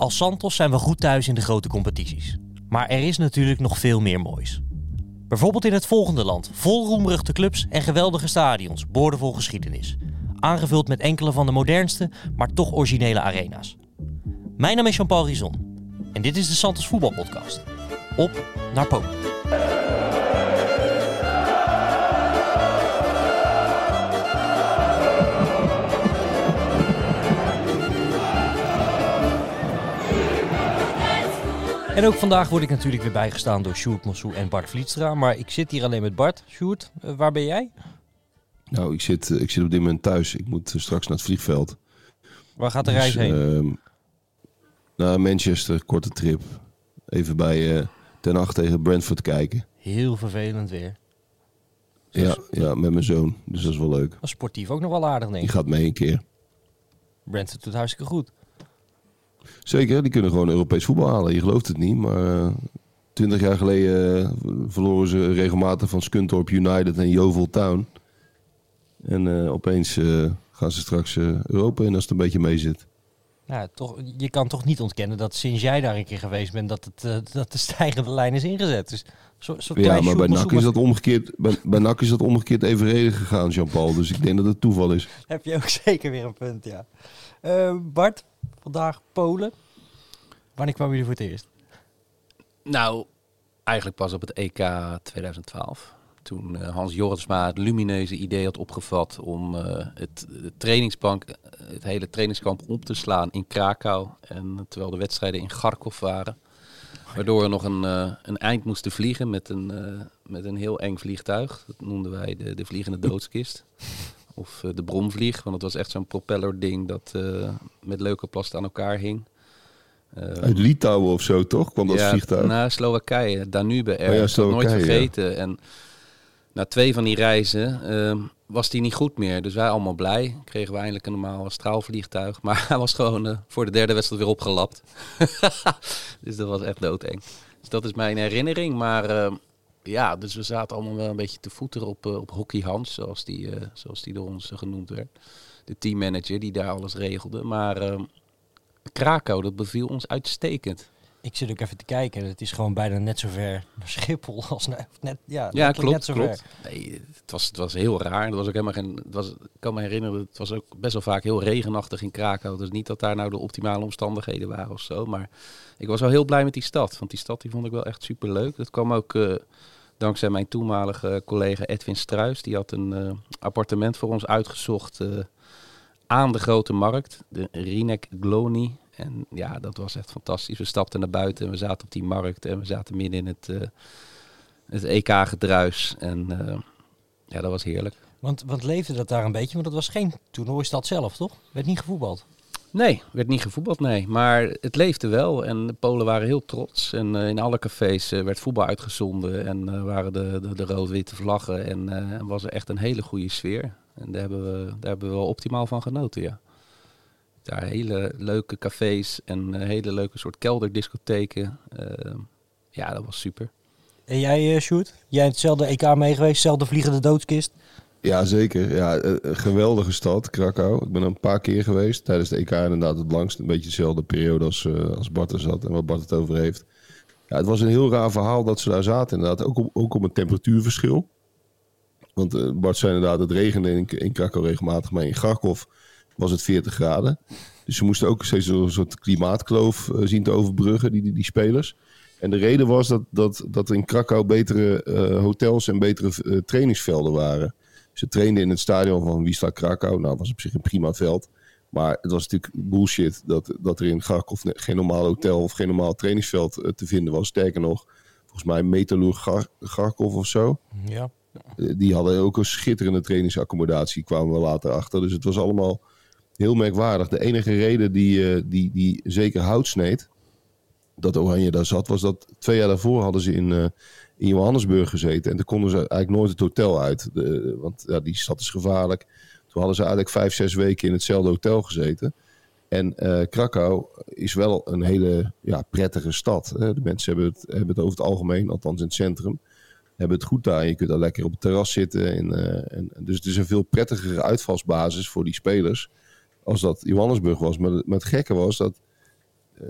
Als Santos zijn we goed thuis in de grote competities. Maar er is natuurlijk nog veel meer moois. Bijvoorbeeld in het volgende land, vol roemruchte clubs en geweldige stadions, boordevol geschiedenis. Aangevuld met enkele van de modernste, maar toch originele arena's. Mijn naam is Jean-Paul Rizon en dit is de Santos Voetbalpodcast. Op naar Polen. En ook vandaag word ik natuurlijk weer bijgestaan door Sjoerd Mossou en Bart Vlietstra. Maar ik zit hier alleen met Bart. Sjoerd, eh, waar ben jij? Nou, ik zit, eh, ik zit op dit moment thuis. Ik moet eh, straks naar het vliegveld. Waar gaat de reis Dus, heen? ehm, naar Manchester, korte trip. Even bij Ten Acht tegen Brentford kijken. Heel vervelend weer. Ja, ja, met mijn zoon. Dus dat is wel leuk. Sportief ook nog wel aardig, denk Die ik. gaat mee een keer. Brentford doet hartstikke goed. Zeker, die kunnen gewoon Europees voetbal halen. Je gelooft het niet, maar twintig jaar geleden eh, verloren ze regelmatig van Scunthorpe United en Yeovil Town. En eh, opeens eh, gaan ze straks eh, Europa in als het een beetje mee zit. Nou, toch, je kan toch niet ontkennen dat sinds jij daar een keer geweest bent, dat, het, eh, dat de stijgende lijn is ingezet. Dus zo, zo Ja, maar bij NAC is dat omgekeerd, bij, bij NAC is dat omgekeerd evenredig gegaan, Jean-Paul. Dus ik denk dat het toeval is. Heb je ook zeker weer een punt, ja. Eh, Bart, vandaag Polen. Wanneer kwamen jullie voor het eerst? Nou, eigenlijk pas op het EK 2012. Toen eh, Hans Jorisma het lumineuze idee had opgevat om eh, het, trainingsbank, eh, het hele trainingskamp op te slaan in Krakau. En terwijl de wedstrijden in Kharkov waren. Waardoor we nog een, een eind moesten vliegen met een, met een heel eng vliegtuig. Dat noemden wij de, de vliegende doodskist. Of eh, de bromvlieg, want het was echt zo'n propellerding dat eh, met leuke plast aan elkaar hing. Eh, Uit Litouwen of zo, toch? Kwam dat ja, vliegtuig? naar Slowakije, Danube Air. Oh ja, nooit ja. vergeten. En na twee van die reizen ehm, was die niet goed meer. Dus wij allemaal blij. Kregen we eindelijk een normaal straalvliegtuig. Maar hij was gewoon voor de derde wedstrijd weer opgelapt. dus dat was echt doodeng. Dus dat is mijn herinnering. Maar ehm, ja, dus we zaten allemaal wel een beetje te voeteren op, eh, op Hockey Hans, zoals die, eh, zoals die door ons eh, genoemd werd. De teammanager die daar alles regelde. Maar ehm, Krakau, dat beviel ons uitstekend. Ik zit ook even te kijken. Het is gewoon bijna net zo ver naar Schiphol als net, net ja, klopt, net zo klopt. ver. Nee, het was, het was heel raar. Het was ook helemaal geen. Het was, ik kan me herinneren, het was ook best wel vaak heel regenachtig in Krakau. Dus niet dat daar nou de optimale omstandigheden waren of zo. Maar ik was wel heel blij met die stad. Want die stad die vond ik wel echt super leuk. Dat kwam ook eh, dankzij mijn toenmalige collega Edwin Struis. Die had een eh, appartement voor ons uitgezocht eh, aan de grote markt. De Rinek Gloni. En ja, dat was echt fantastisch. We stapten naar buiten en we zaten op die markt. En we zaten midden in het, eh, het EK-gedruis. En eh, ja, dat was heerlijk. Want, want leefde dat daar een beetje? Want het was geen toernooistad zelf, toch? Werd niet gevoetbald. Nee, werd niet gevoetbald, nee. Maar het leefde wel en de Polen waren heel trots. En eh, in alle cafés werd voetbal uitgezonden en waren de, de, de rood-witte vlaggen. En was er echt een hele goede sfeer. En daar hebben we, daar hebben we wel optimaal van genoten, ja. Daar hele leuke cafés en eh, hele leuke soort kelderdiscotheken. Eh, ja, dat was super. En jij, uh, Sjoerd? Jij hebt hetzelfde EK mee geweest, hetzelfde vliegende doodskist. Ja, zeker. Ja, eh, een geweldige stad, Krakau. Ik ben er een paar keer geweest. Tijdens de EK inderdaad het langst. Een beetje dezelfde periode als, eh, als Bart er zat en wat Bart het over heeft. Ja, het was een heel raar verhaal dat ze daar zaten. Inderdaad, ook om, ook om een temperatuurverschil. Want Bart zei inderdaad, het regende in, in Krakau regelmatig. Maar in Kharkov was het 40 graden. Dus ze moesten ook steeds een soort klimaatkloof eh, zien te overbruggen, die, die, die spelers. En de reden was dat, dat, dat in Krakau betere eh, hotels en betere eh, trainingsvelden waren. Ze trainden in het stadion van Wisla Krakau. Nou, dat was op zich een prima veld. Maar het was natuurlijk bullshit dat, dat er in Kharkov ne- geen normaal hotel of geen normaal trainingsveld te vinden was. Sterker nog, volgens mij Metalurg Gar- of zo. Ja. Die hadden ook een schitterende trainingsaccommodatie, kwamen we later achter. Dus het was allemaal heel merkwaardig. De enige reden die, eh, die, die zeker hout sneed, dat Oranje daar zat, was dat twee jaar daarvoor hadden ze in, eh, in Johannesburg gezeten. En toen konden ze eigenlijk nooit het hotel uit. De, want ja, die stad is gevaarlijk. Toen hadden ze eigenlijk vijf, zes weken in hetzelfde hotel gezeten. En eh, Krakau is wel een hele ja, prettige stad. Hè. De mensen hebben het, hebben het over het algemeen, althans in het centrum, hebben het goed daar. Je kunt daar lekker op het terras zitten. En, eh, en, dus het is een veel prettigere uitvalsbasis voor die spelers als dat Johannesburg was. Maar, het- maar het gekke was dat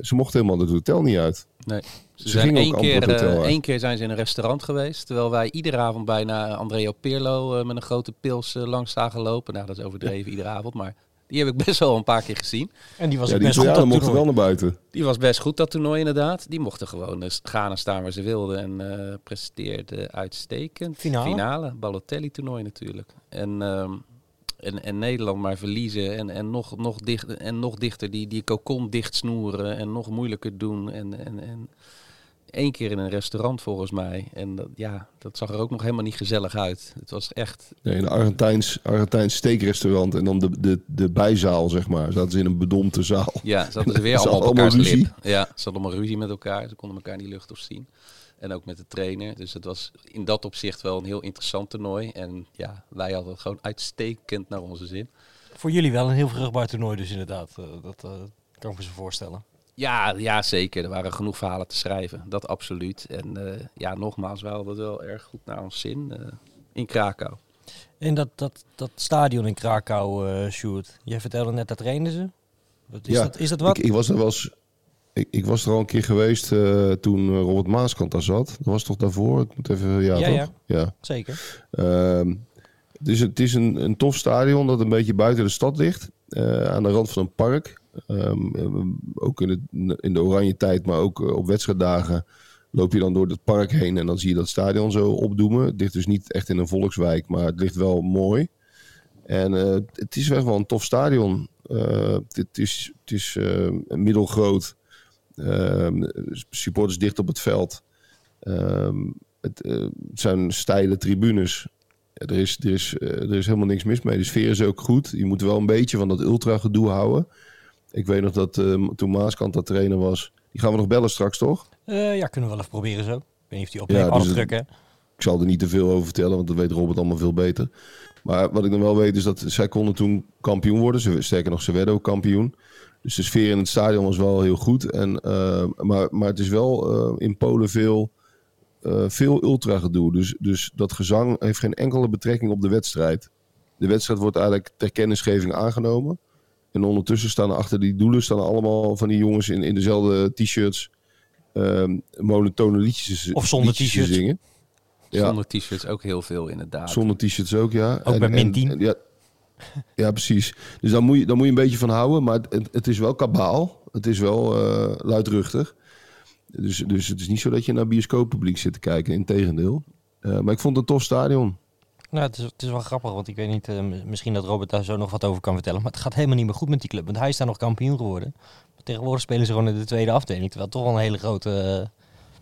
ze mochten helemaal het hotel niet uit. Nee. Ze, Ze zijn gingen één keer, eh, uit. één keer zijn ze in een restaurant geweest. Terwijl wij iedere avond bijna Andrea Pirlo eh, met een grote pils eh, langs zagen lopen. Nou, dat is overdreven iedere avond. Maar die heb ik best wel een paar keer gezien. En die was Ja, die best goed dat mochten wel toernooi. naar buiten. Die was best goed, dat toernooi inderdaad. Die mochten gewoon dus gaan en staan waar ze wilden. En eh presteerde uitstekend. Finale? Finale, Balotelli-toernooi natuurlijk. En, ehm, en, en Nederland maar verliezen. En, en, nog, nog dicht, en nog dichter die, die kokon dichtsnoeren. En nog moeilijker doen. En, en, en één keer in een restaurant volgens mij. En dat, ja, dat zag er ook nog helemaal niet gezellig uit. Het was echt... Nee, een Argentijns, Argentijns steekrestaurant. En dan de, de, de bijzaal, zeg maar. Zaten ze in een bedompte zaal. Ja, ze hadden ze weer allemaal op ruzie. Ja, ze hadden allemaal ruzie met elkaar. Ze konden elkaar niet lucht of zien. En ook met de trainer. Dus het was in dat opzicht wel een heel interessant toernooi. En ja, wij hadden het gewoon uitstekend naar onze zin. Voor jullie wel een heel vruchtbaar toernooi dus inderdaad. Eh, dat eh, kan ik me zo voorstellen. Ja, ja, zeker. Er waren genoeg verhalen te schrijven. Dat absoluut. En eh, ja, nogmaals, wij hadden het wel erg goed naar ons zin eh, in Krakau. En dat, dat, dat stadion in Krakau, eh Sjoerd. Jij vertelde net dat trainen ze. Wat is, Ja, dat, is dat wat? Ik, ik was er wel eens... Ik, ik was er al een keer geweest eh, toen eh, Robert Maaskant daar zat. Dat was toch daarvoor? Ik moet even... Ja, Ja, toch? ja. ja. Zeker. Dus het is een, een tof stadion dat een beetje buiten de stad ligt. eh, aan de rand van een park. Ehm, eh, ook in, het, in de oranje tijd, maar ook op wedstrijddagen loop je dan door het park heen en dan zie je dat stadion zo opdoemen. Het ligt dus niet echt in een volkswijk, maar het ligt wel mooi. En het is echt wel een tof stadion. Eh, het is, het is middelgroot. Ehm, supporters dicht op het veld. Ehm, het, eh, het zijn steile tribunes. Er, is, er, is, eh, er is helemaal niks mis mee. De sfeer is ook goed. Je moet wel een beetje van dat ultra-gedoe houden. Ik weet nog dat eh, toen Maaskant dat trainer was. Die gaan we nog bellen straks, toch? Eh, ja, kunnen we wel even proberen zo. Ik weet niet of die opneemt. Ja, Alles dus het- hè? Ik zal er niet te veel over vertellen, want dat weet Robert allemaal veel beter. Maar wat ik dan wel weet is dat zij konden toen kampioen worden. Ze, sterker nog, ze werden ook kampioen. Dus de sfeer in het stadion was wel heel goed. En, eh, maar, maar het is wel eh, in Polen veel, eh, veel ultra gedoe. Dus, dus dat gezang heeft geen enkele betrekking op de wedstrijd. De wedstrijd wordt eigenlijk ter kennisgeving aangenomen. En ondertussen staan er achter die doelen staan allemaal van die jongens in, in dezelfde t-shirts. ehm monotone liedjes, Of zonder t-shirts. zingen. Ja. Zonder t-shirts ook heel veel inderdaad. Zonder t-shirts ook, ja. Ook bij min 10. en- ja, ja, precies. Dus daar moet, je, daar moet je een beetje van houden. Maar het, het is wel kabaal. Het is wel eh, luidruchtig. Dus, dus het is niet zo dat je naar bioscooppubliek zit te kijken. Integendeel. Eh maar ik vond het een tof stadion. Nou, het is, het is wel grappig, want ik weet niet, eh, misschien dat Robert daar zo nog wat over kan vertellen. Maar het gaat helemaal niet meer goed met die club, want hij is daar nog kampioen geworden. Maar tegenwoordig spelen ze gewoon in de tweede afdeling, terwijl toch wel een hele grote,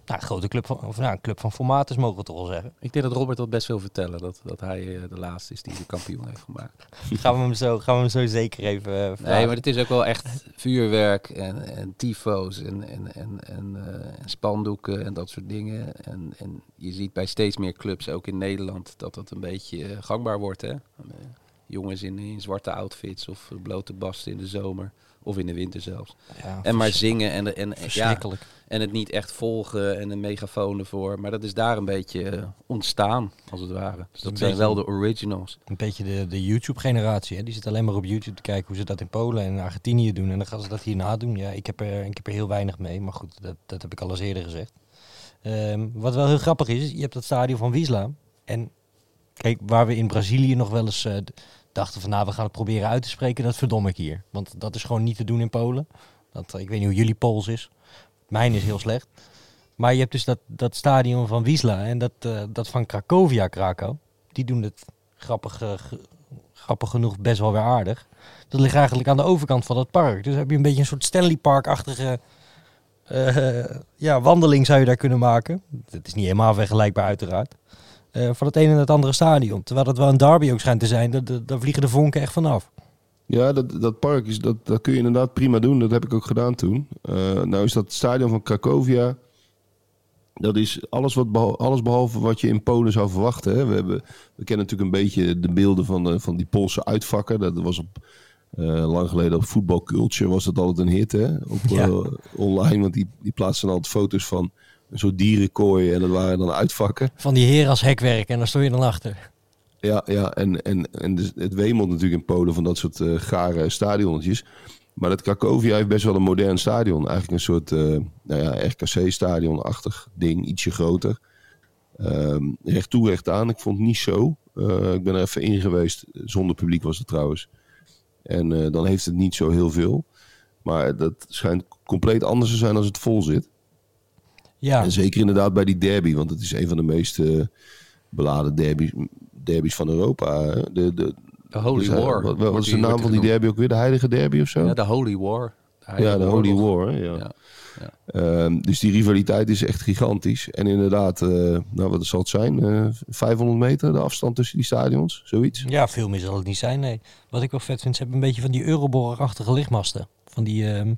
nou, grote club van, of nou, een club van formaat is, mogen we toch wel zeggen. Ik denk dat Robert dat best wil vertellen. Dat, dat hij eh, de laatste is die de kampioen heeft gemaakt. gaan, we hem zo, gaan we hem zo zeker even eh, vragen. Nee, maar het is ook wel echt vuurwerk en, en tifo's en, en, en, en, eh, en spandoeken en dat soort dingen. En, en je ziet bij steeds meer clubs, ook in Nederland, dat dat een beetje gangbaar wordt. Hè? Jongens in, in zwarte outfits of blote basten in de zomer of in de winter zelfs. Ja, En maar zingen en, en, ja, en het niet echt volgen en een megafoon ervoor. Maar dat is daar een beetje eh, ontstaan, als het ware. Dus dat zijn wel de originals. Een beetje de, de YouTube-generatie. hè. Die zit alleen maar op YouTube te kijken hoe ze dat in Polen en Argentinië doen. En dan gaan ze dat hierna doen. Ja, ik heb er, ik heb er heel weinig mee. Maar goed, dat, dat heb ik al eens eerder gezegd. Ehm, wat wel heel grappig is, je hebt dat stadion van Wiesla. En kijk, waar we in Brazilië nog wel eens eh, dachten van... nou, we gaan het proberen uit te spreken, dat verdom ik hier. Want dat is gewoon niet te doen in Polen. Dat, ik weet niet hoe jullie Pools is. Mijn is heel slecht. Maar je hebt dus dat, dat stadion van Wiesla en dat, eh, dat van Cracovia, Krakau. Die doen het grappig, eh, grappig genoeg best wel weer aardig. Dat ligt eigenlijk aan de overkant van het park. Dus heb je een beetje een soort Stanley Park-achtige eh, ja, wandeling zou je daar kunnen maken. Het is niet helemaal vergelijkbaar uiteraard. Eh, van het ene naar het andere stadion. Terwijl het wel een derby ook schijnt te zijn. dat- dat- Daar vliegen de vonken echt vanaf. Ja, dat, dat park is, dat, dat kun je inderdaad prima doen. Dat heb ik ook gedaan toen. Eh, nou is dat stadion van Cracovia. Dat is alles, wat behal- alles behalve wat je in Polen zou verwachten. Hè. We, hebben, we kennen natuurlijk een beetje de beelden van, de, van die Poolse uitvakken. Dat was op, eh, lang geleden op Football Culture was dat altijd een hit hè? Op, Ja. online. Want die, die plaatsten altijd foto's van een soort dierenkooi. En dat waren dan uitvakken. Van die heren als hekwerk en daar stond je dan achter. Ja, ja en, en, en dus het wemelt natuurlijk in Polen van dat soort eh gare stadionnetjes. Maar het Cracovia heeft best wel een modern stadion. Eigenlijk een soort uh, nou ja, RKC-stadion-achtig ding, ietsje groter. Um, recht toe, recht aan. Ik vond het niet zo. Uh, ik ben er even in geweest. Zonder publiek was het trouwens. En uh, dan heeft het niet zo heel veel. Maar dat schijnt compleet anders te zijn als het vol zit. Ja. En zeker inderdaad bij die derby. Want het is een van de meest beladen derbies, derbies van Europa. De, de, de Holy dus, War. Wat, wat is de naam van die derby ook weer? De Heilige Derby of zo? Ja, de Holy War. De ja, de Holy War. ja. ja. Ja. Um, dus die rivaliteit is echt gigantisch. En inderdaad, uh, nou wat zal het zijn? Uh, eh, 500 meter de afstand tussen die stadions, zoiets? Ja, veel meer zal het niet zijn, nee. Wat ik wel vet vind, ze hebben een beetje van die Euroborg-achtige lichtmasten. Van die, uh,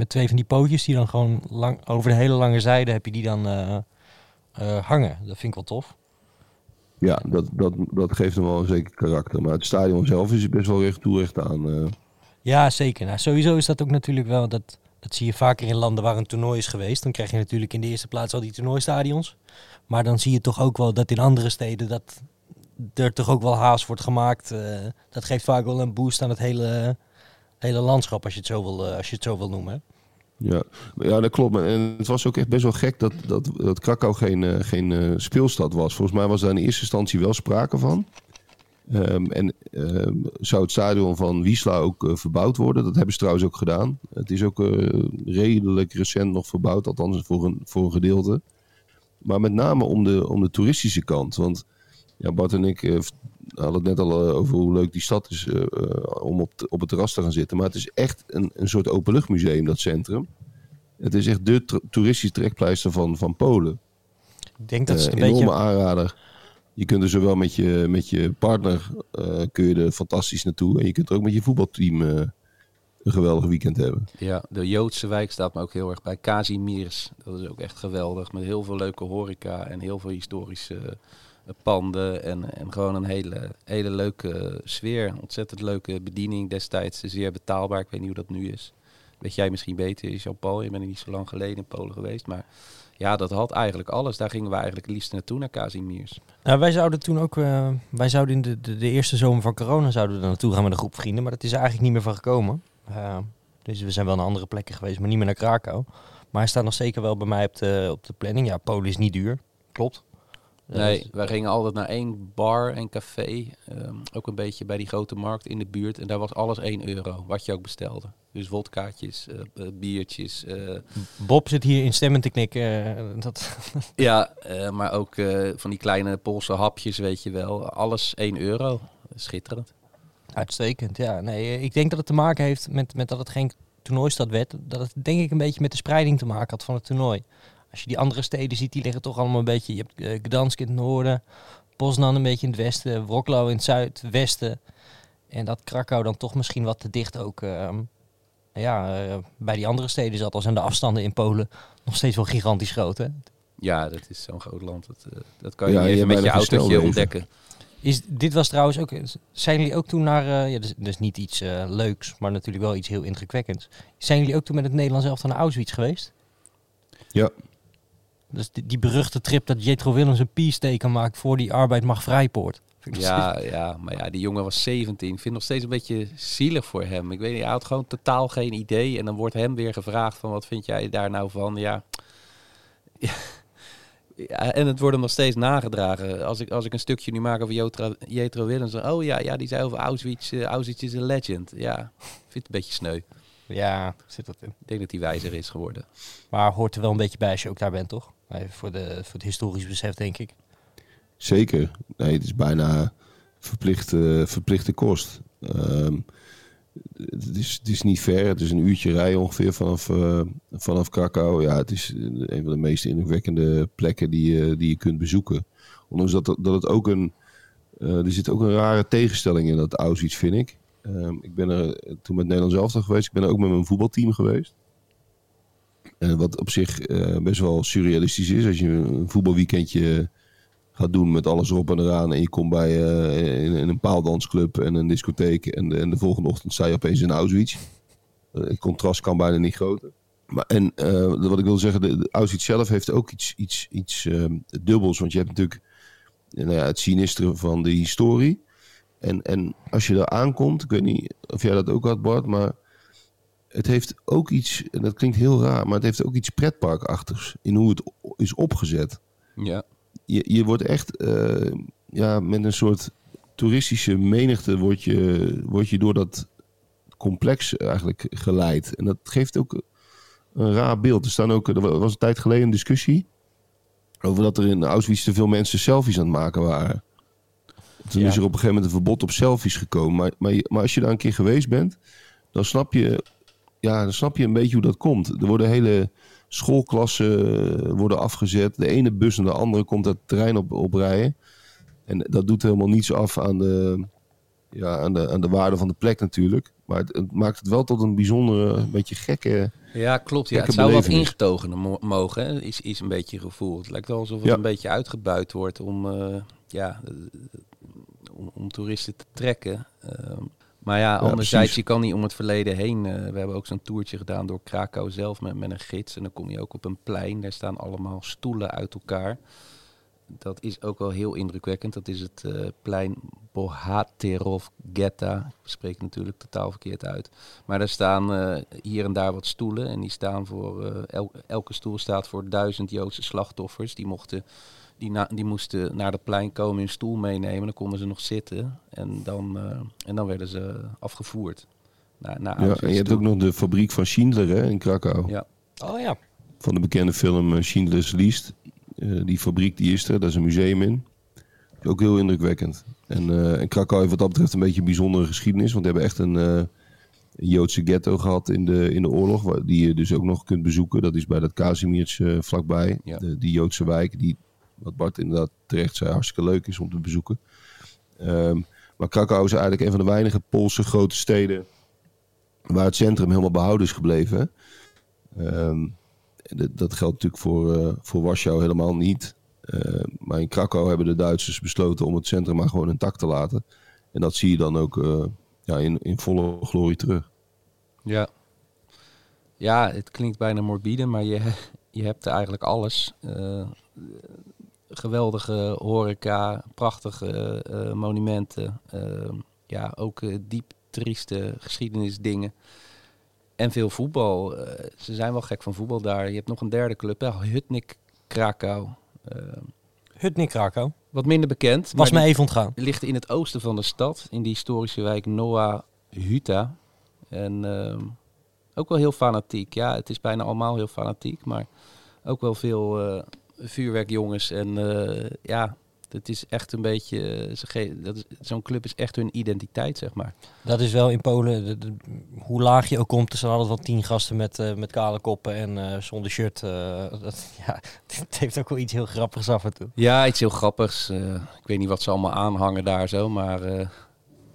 met twee van die pootjes die dan gewoon lang, over de hele lange zijde heb je die dan eh, hangen. Dat vind ik wel tof. Ja, dat, dat, dat geeft hem wel een zeker karakter. Maar het stadion zelf is best wel recht toe, recht aan. Uh. Ja, zeker. Nou, sowieso is dat ook natuurlijk wel... Dat, dat zie je vaker in landen waar een toernooi is geweest. Dan krijg je natuurlijk in de eerste plaats al die toernooistadions. Maar dan zie je toch ook wel dat in andere steden... dat er toch ook wel haast wordt gemaakt. Dat geeft vaak wel een boost aan het hele, hele landschap... als je het zo wil, uh, als je het zo wil noemen. Ja, ja, dat klopt. En het was ook echt best wel gek dat, dat, dat Krakau geen, uh, geen uh, speelstad was. Volgens mij was daar in eerste instantie wel sprake van. Um, en um, zou het stadion van Wiesla ook verbouwd worden? Dat hebben ze trouwens ook gedaan. Het is ook redelijk recent nog verbouwd, althans voor een, voor een gedeelte. Maar met name om de, om de toeristische kant. Want ja, Bart en ik hadden het net al over hoe leuk die stad is om op, op het terras te gaan zitten. Maar het is echt een, een soort openluchtmuseum, dat centrum. Het is echt de toeristische trekpleister van, van Polen. Ik denk dat het een enorme beetje... aanrader. Je kunt er zowel met je, met je partner uh, kun je er fantastisch naartoe. En je kunt er ook met je voetbalteam uh, een geweldig weekend hebben. Ja, de Joodse wijk staat me ook heel erg bij. Kazimiers, dat is ook echt geweldig. Met heel veel leuke horeca en heel veel historische panden. En, en gewoon een hele, hele leuke sfeer. Ontzettend leuke bediening destijds. Zeer betaalbaar. Ik weet niet hoe dat nu is. Weet jij misschien beter, Jean-Paul. Je bent niet zo lang geleden in Polen geweest. Maar ja, dat had eigenlijk alles. Daar gingen we eigenlijk het liefst naartoe, naar Kazimiers. Nou, wij zouden toen ook, uh, wij zouden in de, de, eerste zomer van corona zouden we er naartoe gaan met een groep vrienden. Maar dat is er eigenlijk niet meer van gekomen. Uh, dus we zijn wel naar andere plekken geweest, maar niet meer naar Krakau. Maar hij staat nog zeker wel bij mij op de, op de planning. Ja, Polen is niet duur. Klopt. Nee, wij gingen altijd naar één bar en café. Um, ook een beetje bij die grote markt in de buurt. En daar was alles 1 euro, wat je ook bestelde. Dus wodkaatjes, uh, biertjes. Uh, Bob zit hier in stemmen te knikken. dat ja, maar ook van die kleine Poolse hapjes, weet je wel. Alles 1 euro. Schitterend. Uitstekend, ja. Nee, ik denk dat het te maken heeft met, met dat het geen toernooistad werd. Dat het denk ik een beetje met de spreiding te maken had van het toernooi. Als je die andere steden ziet, die liggen toch allemaal een beetje... Je hebt uh, Gdansk in het noorden, Poznan een beetje in het westen, Wroclaw in het zuidwesten. En dat Krakau dan toch misschien wat te dicht ook... Uh, ja, uh, bij die andere steden zat, al zijn de afstanden in Polen nog steeds wel gigantisch groot, hè? Ja, dat is zo'n groot land. Dat, uh, dat kan je ja, niet even met je autootje ontdekken. Is, dit was trouwens ook... Zijn jullie ook toen naar... Uh, ja, dus, dus niet iets leuks, maar natuurlijk wel iets heel indrukwekkends. Zijn jullie ook toen met het Nederlands elftal naar Auschwitz geweest? Ja. Dus die, die beruchte trip dat Jetro Willems een piesteken maakt voor die arbeid mag vrijpoort. Ja, ja, maar ja, die jongen was 17. Ik vind nog steeds een beetje zielig voor hem. Ik weet niet, hij had gewoon totaal geen idee. En dan wordt hem weer gevraagd van wat vind jij daar nou van? Ja. ja. en het wordt hem nog steeds nagedragen. Als ik, als ik een stukje nu maak over Jetro, Jetro Willems. Oh ja, ja, die zei over Auschwitz. Uh, Auschwitz is een legend. Ja, vind het een beetje sneu. Ja, zit dat in. Ik denk dat hij wijzer is geworden. Maar hoort er wel een beetje bij als je ook daar bent, toch? voor, de, voor het historisch besef, denk ik. Zeker. Nee, het is bijna verplichte, verplichte kost. Um, het, is, het is niet ver. Het is een uurtje rijden ongeveer vanaf, uh, vanaf Krakau. Ja, het is een van de meest indrukwekkende plekken die, je, die je kunt bezoeken. Ondanks dat, dat het ook een... Uh, er zit ook een rare tegenstelling in dat Auschwitz, vind ik. Um, ik ben er toen met Nederland zelf geweest. Ik ben ook met mijn voetbalteam geweest. Uh, wat op zich uh, best wel surrealistisch is. Als je een voetbalweekendje gaat doen met alles erop en eraan. En je komt bij in, een paaldansclub en een discotheek. En en de volgende ochtend sta je opeens in Auschwitz. het contrast kan bijna niet groter. Maar, en wat ik wil zeggen, de, de, Auschwitz zelf heeft ook iets, iets, iets ehm, dubbels. Want je hebt natuurlijk nou ja, het sinistere van de historie. En, en als je daar aankomt, ik weet niet of jij dat ook had Bart, maar het heeft ook iets, en dat klinkt heel raar, maar het heeft ook iets pretparkachtigs in hoe het is opgezet. Ja. Je, je wordt echt eh, ja, met een soort toeristische menigte word je, word je door dat complex eigenlijk geleid. En dat geeft ook een raar beeld. Er, staan ook, er was een tijd geleden een discussie over dat er in Auschwitz te veel mensen selfies aan het maken waren. Toen Ja. is er op een gegeven moment een verbod op selfies gekomen. Maar, maar, als je daar een keer geweest bent, dan snap je, ja, dan snap je een beetje hoe dat komt. Er worden hele schoolklassen worden afgezet. De ene bus en de andere komt het terrein op, oprijden. En dat doet helemaal niets af aan de, ja, aan, de, aan de waarde van de plek natuurlijk. Maar het, het maakt het wel tot een bijzondere, een beetje gekke... Ja, klopt. Ja, het zou wat ingetogener mo- mogen, hè, is, is een beetje je gevoel. Het lijkt wel alsof het Ja. een beetje uitgebuit wordt om, eh, ja, om, om toeristen te trekken. Ehm, maar ja, anderzijds, je kan niet om het verleden heen. eh, we hebben ook zo'n toertje gedaan door Krakau zelf met, met een gids. En dan kom je ook op een plein. Daar staan allemaal stoelen uit elkaar. Dat is ook wel heel indrukwekkend. Dat is het eh, plein Bohaterov Getta. Ik spreek natuurlijk totaal verkeerd uit. Maar daar staan eh, hier en daar wat stoelen. En die staan voor, el- elke stoel staat voor duizend Joodse slachtoffers. Die, mochten, die, na- die moesten naar het plein komen, hun stoel meenemen. Dan konden ze nog zitten. En dan, eh, en dan werden ze afgevoerd. Naar, naar Ja, en je hebt ook nog de fabriek van Schindler hè, in Krakau. Ja. Oh ja. Van de bekende film eh, Schindler's List. Eh, die fabriek die is er, daar is een museum in. Ook heel indrukwekkend. En, eh, en Krakau heeft wat dat betreft een beetje een bijzondere geschiedenis. Want die hebben echt een, eh, Joodse ghetto gehad in de, in de oorlog. waar- Die je dus ook nog kunt bezoeken. Dat is bij dat Kazimierz eh, vlakbij. Ja. De, die Joodse wijk. Die, wat Bart inderdaad terecht zei, hartstikke leuk is om te bezoeken. Ehm, maar Krakau is eigenlijk een van de weinige Poolse grote steden. waar het centrum helemaal behouden is gebleven. Ehm, dat- geldt natuurlijk voor, eh, voor Warschau helemaal niet. Eh, maar in Krakau hebben de Duitsers besloten om het centrum maar gewoon intact te laten. En dat zie je dan ook eh, ja, in, in volle glorie terug. Ja. Ja, het klinkt bijna morbide, maar je, je hebt eigenlijk alles. Eh, geweldige horeca, prachtige eh, monumenten. eh, ja, ook eh, diep trieste geschiedenisdingen. En veel voetbal. Eh, ze zijn wel gek van voetbal daar. Je hebt nog een derde club, hè, Hutnik Krakau. Eh, Hutnik Krakau. wat minder bekend. Was die- even ontgaan. ligt in het oosten van de stad, in die historische wijk Noah Huta. En ook wel heel fanatiek. Ja, het is bijna allemaal heel fanatiek, maar ook wel veel eh, vuurwerkjongens. En eh, ja, het is echt een beetje. eh, dat Zo'n club is echt hun identiteit, zeg maar. Dat is wel in Polen, de- de- hoe laag je ook komt, er staan altijd wel tien gasten met, eh, met kale koppen en zonder shirt. dat, ja, het heeft ook wel iets heel grappigs af en toe. Ja, iets heel grappigs. Ik weet niet wat ze allemaal aanhangen daar zo, maar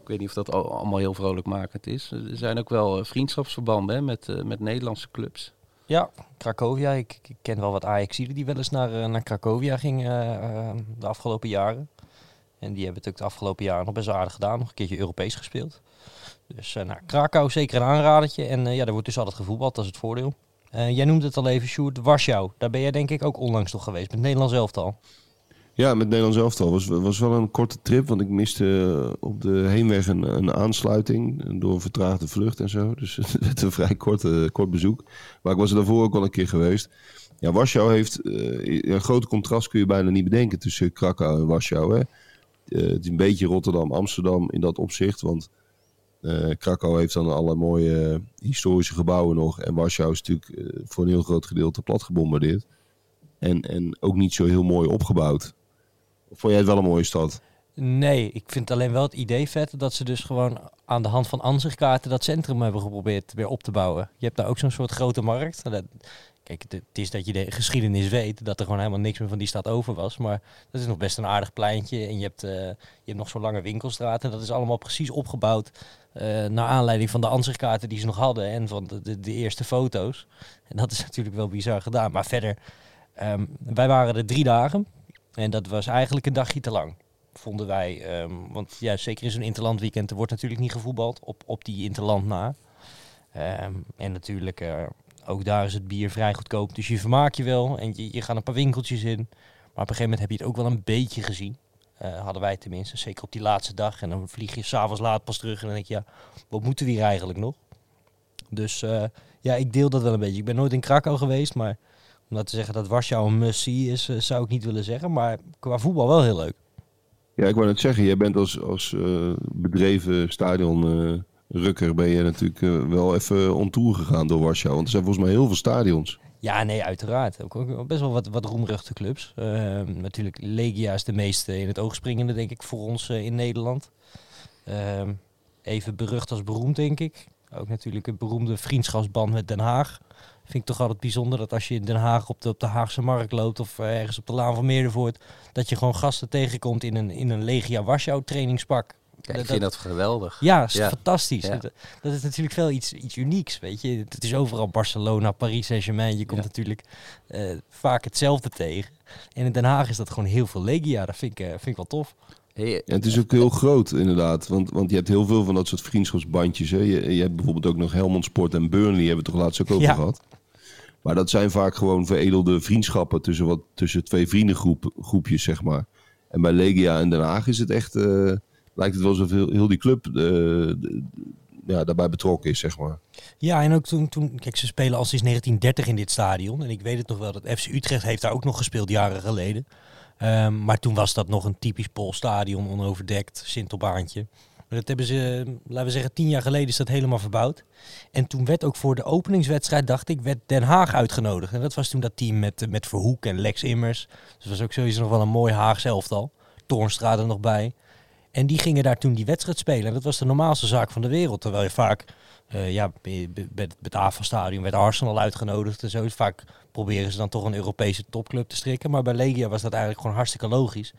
ik weet niet of dat al- allemaal heel vrolijkmakend is. Er zijn ook wel vriendschapsverbanden hè, met, met Nederlandse clubs. Ja, Cracovia. Ik, ik ken wel wat Ajaxiden die wel eens naar, eh, naar Cracovia gingen eh, eh, de afgelopen jaren. En die hebben het ook de afgelopen jaren nog best aardig gedaan. Nog een keertje Europees gespeeld. Dus uh, nou, Krakau zeker een aanradertje. En ja, daar wordt dus altijd gevoetbald, dat is het voordeel. Jij noemde het al even, Sjoerd, Warschau. Daar ben jij denk ik ook onlangs nog geweest, met Nederlands elftal. Ja, met Nederlands elftal. Was, was wel een korte trip, want ik miste eh, op de heenweg een, een aansluiting door een vertraagde vlucht en zo. Dus het een vrij kort, uh, kort bezoek. Maar ik was er daarvoor ook al een keer geweest. Ja, Warschau heeft een groot contrast kun je bijna niet bedenken tussen Krakau en Warschau. Hè? Het is een beetje Rotterdam, Amsterdam in dat opzicht, want uh, Krakau heeft dan alle mooie historische gebouwen nog en Warschau is natuurlijk voor een heel groot gedeelte plat gebombardeerd. En, en ook niet zo heel mooi opgebouwd. Vond jij het wel een mooie stad? Nee, ik vind alleen wel het idee vet dat ze dus gewoon aan de hand van ansichtkaarten dat centrum hebben geprobeerd weer op te bouwen. Je hebt daar ook zo'n soort grote markt. Kijk, het is dat je de geschiedenis weet, dat er gewoon helemaal niks meer van die stad over was. Maar dat is nog best een aardig pleintje. En je hebt, uh, je hebt nog zo'n lange winkelstraat. En dat is allemaal precies opgebouwd uh, naar aanleiding van de ansichtkaarten die ze nog hadden. En van de, de, eerste foto's. En dat is natuurlijk wel bizar gedaan. Maar verder, um, wij waren er drie dagen. En dat was eigenlijk een dagje te lang vonden wij. Um, want ja, zeker in zo'n interlandweekend, er wordt natuurlijk niet gevoetbald op, op die interland na. Um, en natuurlijk, uh, ook daar is het bier vrij goedkoop. Dus je vermaak je wel en je, je gaat een paar winkeltjes in. Maar op een gegeven moment heb je het ook wel een beetje gezien. Uh, hadden wij tenminste, zeker op die laatste dag. En dan vlieg je s'avonds laat pas terug en dan denk je, wat moeten we hier eigenlijk nog? Dus eh, ja, ik deel dat wel een beetje. Ik ben nooit in Krakau geweest, maar om dat te zeggen dat Warschau een must-see is, eh, zou ik niet willen zeggen. Maar qua voetbal wel heel leuk. Ja, ik wou net zeggen, jij bent als, als eh, bedreven stadionrukker ben je natuurlijk eh, wel even on tour gegaan door Warschau. Want er zijn volgens mij heel veel stadions. Ja, nee, uiteraard. Ook, ook best wel wat, wat roemruchte clubs. Natuurlijk, Legia is de meest eh, in het oog springende, denk ik, voor ons eh, in Nederland. Ehm, even berucht als beroemd, denk ik. Ook natuurlijk een beroemde vriendschapsband met Den Haag. Vind ik toch altijd bijzonder dat als je in Den Haag op de, op de Haagse markt loopt of eh, ergens op de Laan van Meerdervoort, dat je gewoon gasten tegenkomt in een, in een Legia Warschau trainingspak. Ja, ik Dat- vind dat geweldig. Ja, is Ja. fantastisch. Ja. Dat, dat is natuurlijk wel iets, iets unieks, weet je. Het is overal Barcelona, Paris Saint-Germain. Je komt natuurlijk eh, vaak hetzelfde tegen. En in Den Haag is dat gewoon heel veel Legia. Dat vind ik, eh, vind ik wel tof. Hey, Ja, het is ook heel groot inderdaad, want, want je hebt heel veel van dat soort vriendschapsbandjes. Hè. Je, je hebt bijvoorbeeld ook nog Helmond Sport en Burnley, hebben we toch laatst ook over Ja. gehad. Maar dat zijn vaak gewoon veredelde vriendschappen tussen, wat, tussen twee vriendengroepjes, zeg maar. En bij Legia en Den Haag is het echt, eh, lijkt het wel alsof heel, heel die club eh, de- ja, daarbij betrokken is, zeg maar. Ja, en ook toen, toen, kijk, ze spelen al sinds 1930 in dit stadion. En ik weet het nog wel, dat FC Utrecht heeft daar ook nog gespeeld jaren geleden. Ehm, maar toen was dat nog een typisch Pools stadion, onoverdekt, sintelbaantje. Maar dat hebben ze, laten we zeggen, tien jaar geleden is dat helemaal verbouwd. En toen werd ook voor de openingswedstrijd, dacht ik, werd Den Haag uitgenodigd. En dat was toen dat team met, eh, met Verhoek en Lex Immers. Dus dat was ook sowieso nog wel een mooi Haagse elftal. Toornstra er nog bij. En die gingen daar toen die wedstrijd spelen. En dat was de normaalste zaak van de wereld. Terwijl je vaak, eh, ja, bij het AFA-stadion werd Arsenal uitgenodigd en zo. Vaak proberen ze dan toch een Europese topclub te strikken. Maar bij Legia was dat eigenlijk gewoon hartstikke logisch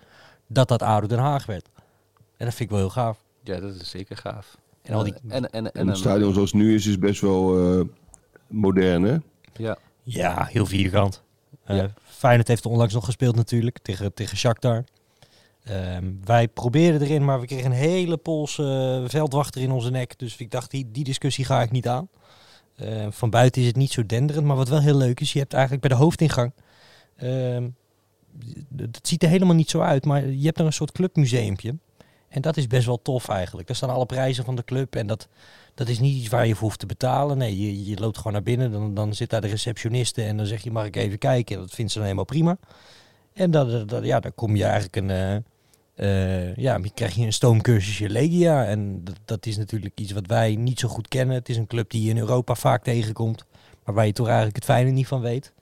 dat dat ADO Den Haag werd. En dat vind ik wel heel gaaf. ja, dat is zeker gaaf. En al die, en, en, en, En het een- stadion zoals het nu is, is best wel eh, modern, hè? Ja, ja, heel vierkant. Eh Ja. Feyenoord heeft er onlangs nog gespeeld natuurlijk, tegen, tegen Shakhtar. Ehm, wij probeerden erin, maar we kregen een hele Poolse eh, veldwachter in onze nek. Dus ik dacht, die, die discussie ga ik niet aan. Eh, van buiten is het niet zo denderend, maar wat wel heel leuk is, je hebt eigenlijk bij de hoofdingang... ehm, d- het ziet er helemaal niet zo uit, maar je hebt er een soort clubmuseumpje. En dat is best wel tof eigenlijk. Daar staan alle prijzen van de club en dat, dat is niet iets waar je voor hoeft te betalen. Nee, je, je loopt gewoon naar binnen, dan, dan zit daar de receptioniste en dan zeg je, mag ik even kijken? Dat vindt ze dan helemaal prima. En dan, dan, ja, dan kom je eigenlijk een... eh, ja, dan krijg je een stoomcursusje Legia. En dat, dat is natuurlijk iets wat wij niet zo goed kennen. Het is een club die je in Europa vaak tegenkomt. Maar waar je toch eigenlijk het fijne niet van weet.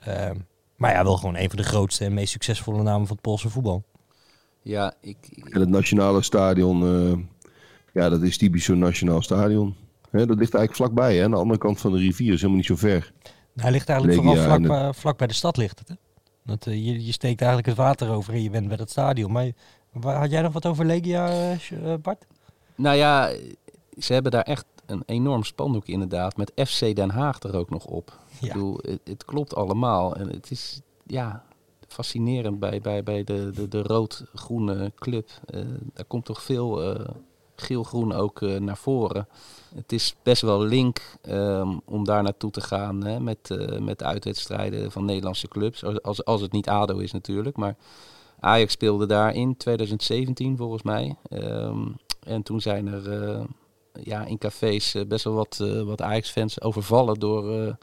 Ehm, maar ja, wel gewoon een van de grootste en meest succesvolle namen van het Poolse voetbal. ja ik, ik- En het nationale stadion, eh, ja, dat is typisch zo'n nationaal stadion. Hè, dat ligt eigenlijk vlakbij, hè? aan de andere kant van de rivier, is helemaal niet zo ver. Hij ligt eigenlijk Legia vooral vlak, vlak bij de stad ligt het. Hè? Dat, eh, je, je steekt eigenlijk het water over en je bent bij dat stadion. Maar waar- had jij nog wat over Legia, eh, eh, Bart? nou ja, ze hebben daar echt een enorm spandoek inderdaad. Met FC Den Haag er ook nog op. Ik bedoel, het, het klopt allemaal. En het is ja, fascinerend bij, bij, bij de, de, de rood-groene club. Eh, daar komt toch veel geel-groen ook eh, naar voren. Het is best wel link ehm, om daar naartoe te gaan hè, met, eh, met de uitwedstrijden van Nederlandse clubs. Als- Als, het niet ADO is natuurlijk. Maar Ajax speelde daar in 2017 volgens mij. Ehm, en toen zijn er eh, ja, in cafés best wel wat, wat Ajax-fans overvallen door,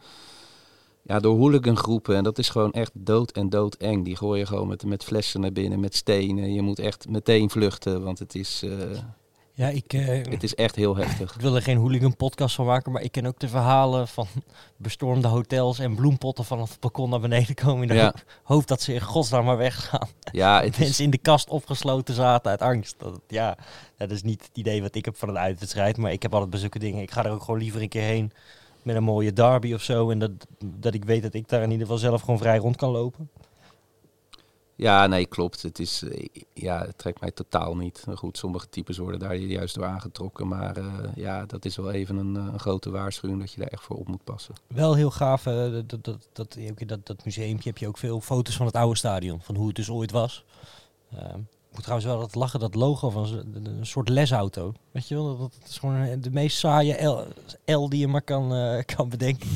ja, door hooligangroepen. En dat is gewoon echt dood en dood eng. Die gooien gewoon met, met flessen naar binnen, met stenen. Je moet echt meteen vluchten, want het is, Ja, ik, eh, het is echt heel heftig. ik wil er geen hooligan podcast van maken, maar ik ken ook de verhalen van bestormde hotels en bloempotten vanaf het balkon naar beneden komen in de Ja. ho- hoop dat ze in godsnaam maar weggaan. Ja, het is, Mensen in de kast opgesloten zaten uit angst. Dat, ja, dat is niet het idee wat ik heb van een uitwedstrijd, maar ik heb altijd zulke dingen. Ik ga er ook gewoon liever een keer heen met een mooie derby of zo en dat, dat ik weet dat ik daar in ieder geval zelf gewoon vrij rond kan lopen. Ja, nee, klopt. Het, is, eh, ja, het trekt mij totaal niet. Goed, sommige types worden daar juist door aangetrokken. Maar eh, ja, dat is wel even een, eh, een grote waarschuwing dat je daar echt voor op moet passen. Wel heel gaaf, dat, dat, dat, dat, dat, museumpje heb je ook veel foto's van het oude stadion, van hoe het dus ooit was. Ehm, ik moet trouwens wel dat lachen, dat logo van een soort lesauto. Weet je wel, dat, dat is gewoon de meest saaie L, L die je maar kan, kan bedenken.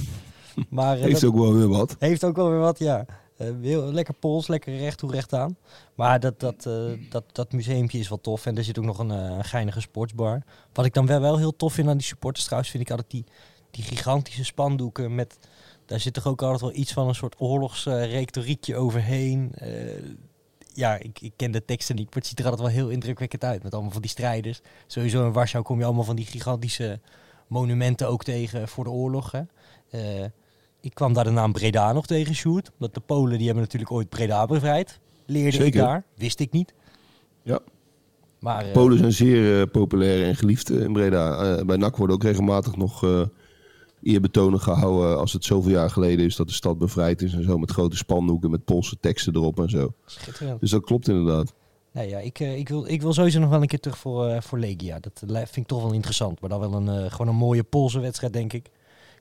Maar Heeft dat ook wel weer wat. heeft ook wel weer wat, ja. Eh, heel, lekker pols, lekker recht toe recht aan. Maar dat, dat, eh, dat, dat museumpje is wel tof. En er zit ook nog een, eh, een geinige sportsbar. Wat ik dan wel, wel heel tof vind aan die supporters trouwens, vind ik altijd die, die gigantische spandoeken met... Daar zit toch ook altijd wel iets van een soort oorlogsretoriekje overheen. Eh, ja, ik, ik ken de teksten niet, maar het ziet er altijd wel heel indrukwekkend uit. Met allemaal van die strijders. Sowieso in Warschau kom je allemaal van die gigantische monumenten ook tegen voor de oorlog. Hè. Eh, ik kwam daar de naam Breda nog tegen, Sjoerd. Want de Polen die hebben natuurlijk ooit Breda bevrijd. Leerde ik daar. Wist ik niet. Ja. Maar eh, Polen zijn zeer eh, populair en geliefd eh, in Breda. Bij NAC worden ook regelmatig nog eerbetonen gehouden als het zoveel jaar geleden is dat de stad bevrijd is en zo. Met grote spandoeken, met Poolse teksten erop en zo. schitterend. Dus dat klopt inderdaad. Nee, ja, ik, ik, wil, ik wil sowieso nog wel een keer terug voor, voor Legia. Dat vind ik toch wel interessant. Maar dan wel een, gewoon een mooie Poolse wedstrijd, denk ik.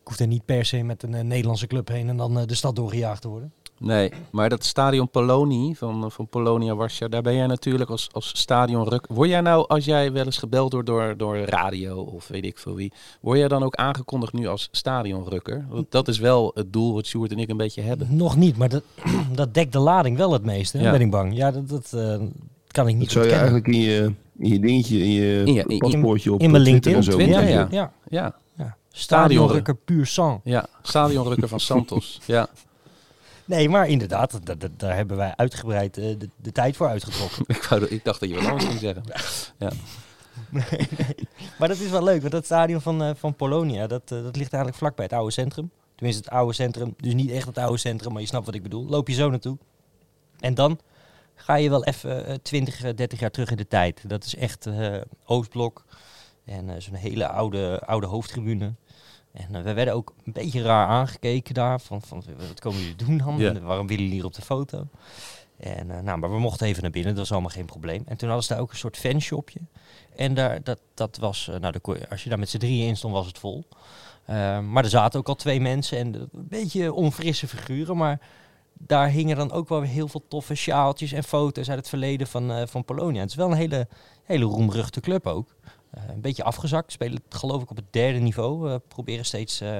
Ik hoef er niet per se met een eh, Nederlandse club heen en dan eh, de stad doorgejaagd te worden. Nee, maar dat stadion Poloni van, van Polonia Warschau, daar ben jij natuurlijk als, als stadionruk. Word jij nou, als jij wel eens gebeld wordt door, door radio of weet ik veel wie, word jij dan ook aangekondigd nu als stadionrukker? Want dat is wel het doel wat Sjoerd en ik een beetje hebben. Nog niet, maar dat, dat dekt de lading wel het meeste, hè, Ja. ben ik bang. Ja, dat, dat eh, kan ik Dat niet zou je eigenlijk in je, in je dingetje, in je, In je- in- paspoortje op in mijn Twitter en zo. LinkedIn, ja. Ja, Ja, ja. Stadionrukker puur sang. ja, stadionrukker van Santos. Ja, Nee, maar inderdaad, da- da- daar hebben wij uitgebreid eh, de, de tijd voor uitgetrokken. ik, wou, ik dacht dat je wat anders ging zeggen. Maar dat is wel leuk, want dat stadion van, eh, van Polonia, dat, eh, dat ligt eigenlijk vlakbij het oude centrum. Tenminste, het oude centrum. Dus niet echt het oude centrum, maar je snapt wat ik bedoel. Loop je zo naartoe. En dan ga je wel even eh, 20, eh, 30 jaar terug in de tijd. Dat is echt Oostblok. En eh, zo'n hele oude, oude hoofdtribune. En eh, we werden ook een beetje raar aangekeken daar. Van, van wat komen jullie doen dan? En waarom willen jullie hier op de foto? En, eh, nou, maar we mochten even naar binnen, dat was allemaal geen probleem. En toen hadden ze daar ook een soort fanshopje. En daar, dat, dat was, eh, nou, je- als je daar met z'n drieën in stond, was het vol. Eh, maar er zaten ook al twee mensen en een beetje onfrisse figuren. Maar daar hingen dan ook wel weer heel veel toffe sjaaltjes en foto's uit het verleden van, eh, van Polonia. Het is wel een hele, hele roemruchte club ook. Eh, een beetje afgezakt, spelen geloof ik op het derde niveau. eh, proberen steeds eh,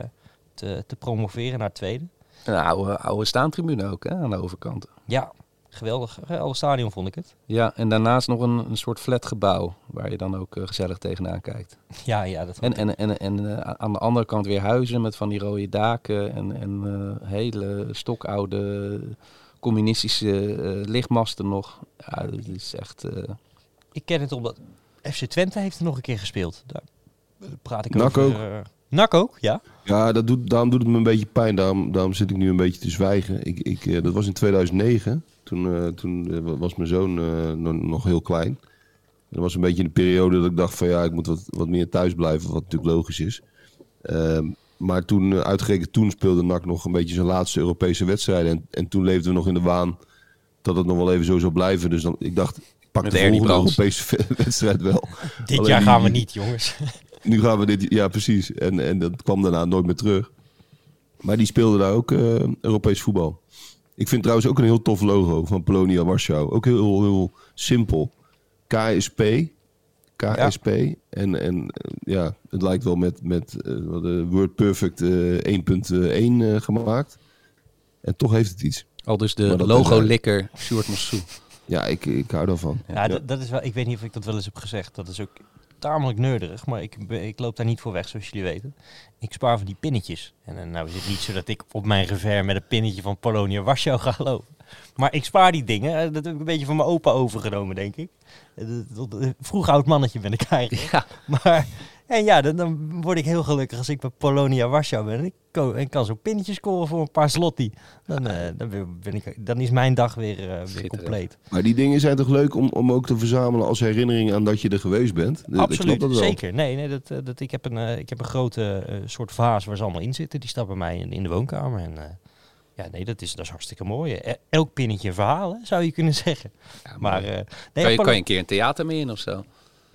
te, te promoveren naar het tweede. Een oude, oude staantribune ook hè, aan de overkant. Ja, geweldig. Geweldig stadion vond ik het. Ja, en daarnaast nog een, een soort flatgebouw waar je dan ook eh, gezellig tegenaan kijkt. Ja, ja, dat En, en, en, en eh, aan de andere kant weer huizen met van die rode daken en, en eh, hele stokoude communistische eh, lichtmasten nog. Ja, dat is echt... eh, Ik ken het omdat FC Twente heeft er nog een keer gespeeld. Daar praat ik NAC over. ook. eh, NAC ook, ja. Ja, dat doet, daarom doet het me een beetje pijn. Daarom, daarom zit ik nu een beetje te zwijgen. Ik, ik, eh, dat was in 2009. Toen, eh, toen eh, was mijn zoon eh, nog, heel klein. Dat was een beetje de periode dat ik dacht van ja, ik moet wat, wat meer thuis blijven. Wat natuurlijk logisch is. Ehm, maar toen, eh, uitgerekend toen speelde NAC nog een beetje zijn laatste Europese wedstrijden. En, en toen leefden we nog in de waan dat het nog wel even zo zou blijven. Dus dan, ik dacht, pak de volgende. Europese wedstrijd wel. Dit Alleen jaar gaan we niet, jongens. Nu gaan we dit, ja precies. En, en dat kwam daarna nooit meer terug. Maar die speelde daar ook eh, Europees voetbal. Ik vind trouwens ook een heel tof logo van Polonia Warschau. Ook heel, heel, heel simpel. KSP. KSP. En, en eh, ja, het lijkt wel met, met eh, wat, eh, Word Perfect eh, 1.1 eh, gemaakt. En toch heeft het iets. al dus de logo-likker Sjoerd Massou. Ja, ik, ik hou daarvan. Ja, dat- dat is wel, ik weet niet of ik dat wel eens heb gezegd. Dat is ook tamelijk nerderig, maar ik, ik loop daar niet voor weg, zoals jullie weten. Ik spaar van die pinnetjes. En eh, nou is het niet zo dat ik op mijn revers met een pinnetje van Polonia Warschau ga lopen. Maar ik spaar die dingen. Eh, Dat heb ik een beetje van mijn opa overgenomen, denk ik. Eh, Vroeg oud mannetje ben ik eigenlijk. Ja, Maar en ja, dan, dan word ik heel gelukkig als ik bij Polonia Warschau ben. En ik, ko- en kan zo'n pinnetje scoren voor een paar slotti. Dan, eh, dan, ben ik, dan is mijn dag weer, eh, weer compleet. Maar die dingen zijn toch leuk om, om ook te verzamelen als herinnering aan dat je er geweest bent? Absoluut, dat wel. zeker. Nee, nee dat, eh, dat, ik, heb een, ik heb een grote eh, soort vaas waar ze allemaal in zitten. Die staat bij mij in, in de woonkamer. En, eh, ja, nee, dat is, dat is hartstikke mooi. Elk pinnetje hè, zou je kunnen zeggen. ja Maar, maar eh, nee, kan, je, kan je een keer een theater mee in of zo?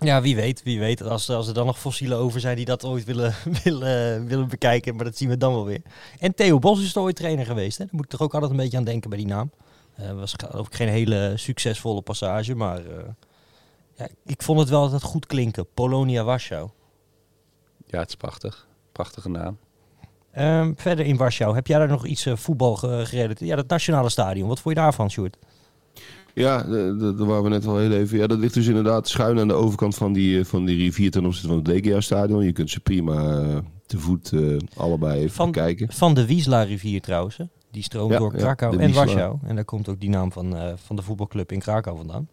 Ja, wie weet, wie weet. Als, als er dan nog fossielen over zijn die dat ooit willen, willen, willen bekijken. Maar dat zien we dan wel weer. En Theo Bos is er ooit trainer geweest. Hè? Daar moet ik toch ook altijd een beetje aan denken bij die naam. Eh was ik geen hele succesvolle passage. Maar eh, ja, ik vond het wel altijd goed klinken. Polonia Warschau. Ja, het is prachtig. Prachtige naam. Ehm, verder in Warschau, heb jij daar nog iets eh, voetbal ge- gerelateerd? Ja, dat nationale stadion. Wat vond je daarvan, Sjoerd? Ja, daar waren we net al heel even. Ja, dat ligt dus inderdaad schuin aan de overkant van die, eh, van die rivier ten opzichte van het Legia-stadion. Je kunt ze prima, eh, te voet eh, allebei even Van- kijken. Van de Wiesla-rivier trouwens. hè. Die stroomt Ja, door ja, Krakau en. Warschau. En daar komt ook die naam van, van de voetbalclub in Krakau vandaan.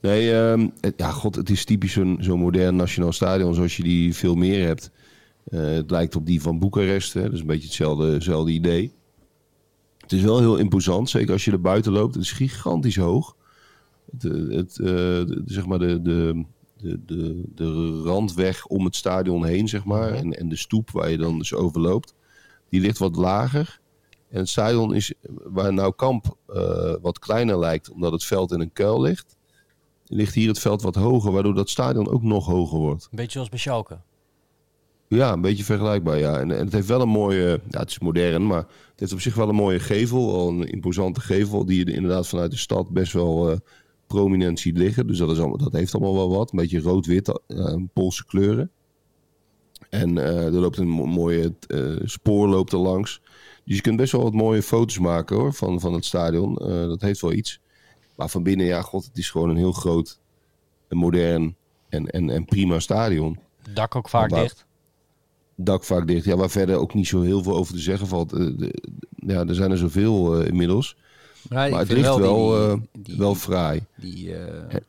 Nee, ehm, het, ja, god, het is typisch zo'n zo'n modern nationaal stadion zoals je die veel meer hebt. Eh, het lijkt op die van Boekarest, hè. dat is een beetje hetzelfde, hetzelfde idee. Het is wel heel imposant, zeker als je er buiten loopt. Het is gigantisch hoog. Het, eh, het, eh, de- zeg maar de, de, de, de, de randweg om het stadion heen, zeg maar, Mhm. en, en de stoep waar je dan dus overloopt, die ligt wat lager. En het stadion is, waar nou Kamp eh, wat kleiner lijkt, omdat het veld in een kuil ligt, ligt hier het veld wat hoger, waardoor dat stadion ook nog hoger wordt. Een beetje zoals bij Schalke. Ja, een beetje vergelijkbaar, ja. En, en het heeft wel een mooie, ja, het is modern, maar het heeft op zich wel een mooie gevel, al een imposante gevel, die je inderdaad vanuit de stad best wel eh, prominent ziet liggen. Dus dat, is allemaal, dat heeft allemaal wel wat, een beetje rood-wit, eh, Poolse kleuren. En eh, er loopt een mo- mooie spoor loopt er langs. Dus je kunt best wel wat mooie foto's maken hoor, van, van het stadion. Dat heeft wel iets. Maar van binnen, ja, god, het is gewoon een heel groot, en modern en, en, en prima stadion Dak ook vaak dicht. Dak vaak dicht. Ja, waar verder ook niet zo heel veel over te zeggen valt. Eh, de- ja, er zijn er zoveel eh, inmiddels. Maar, het ligt wel, die- eh, die- wel fraai. die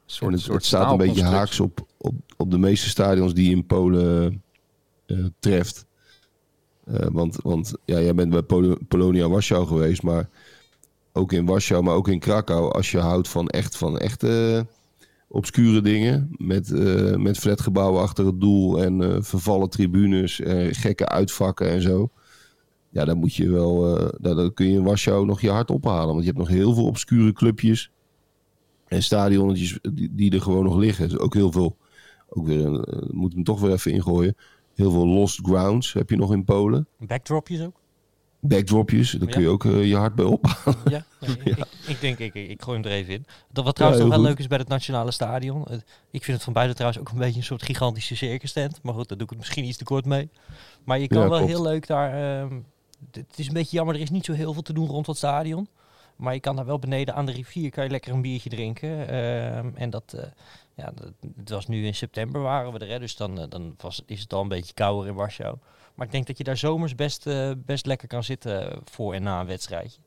soort, het, soort het staat een beetje haaks op, op, op de meeste stadions die je in Polen treft. Want want ja, jij bent bij Pol- Polonia Warschau geweest, maar ook in Warschau, maar ook in Krakau. Als je houdt van echt van echte obscure dingen, met, eh met flatgebouwen achter het doel en eh, vervallen tribunes, en gekke uitvakken en zo. Ja, dan moet je wel, eh, dan, dan kun je in Warschau nog je hart ophalen. Want je hebt nog heel veel obscure clubjes en stadionnetjes die, die er gewoon nog liggen. Dus ook heel veel, ook weer, moet hem toch weer even ingooien. Heel veel lost grounds heb je nog in Polen. Backdropjes ook. Backdropjes, daar kun je ook eh, je hart bij ophalen. Ja, nee, Ik, ik denk, ik, ik gooi hem er even in. Dat wat trouwens nog wel goed. leuk is bij het Nationale Stadion. Ik vind het van buiten trouwens ook een beetje een soort gigantische circus tent. Maar goed, daar doe ik het misschien iets te kort mee. Maar je kan wel klopt. heel leuk daar... ehm, het is een beetje jammer, er is niet zo heel veel te doen rond het stadion. Maar je kan daar wel beneden aan de rivier, kan je lekker een biertje drinken. ehm, en dat, eh, ja, dat, het was nu in september waren we er, hè, dus dan, eh, dan was, is het al een beetje kouder in Warschau. Maar ik denk dat je daar zomers best, eh, best lekker kan zitten voor en na een wedstrijdje.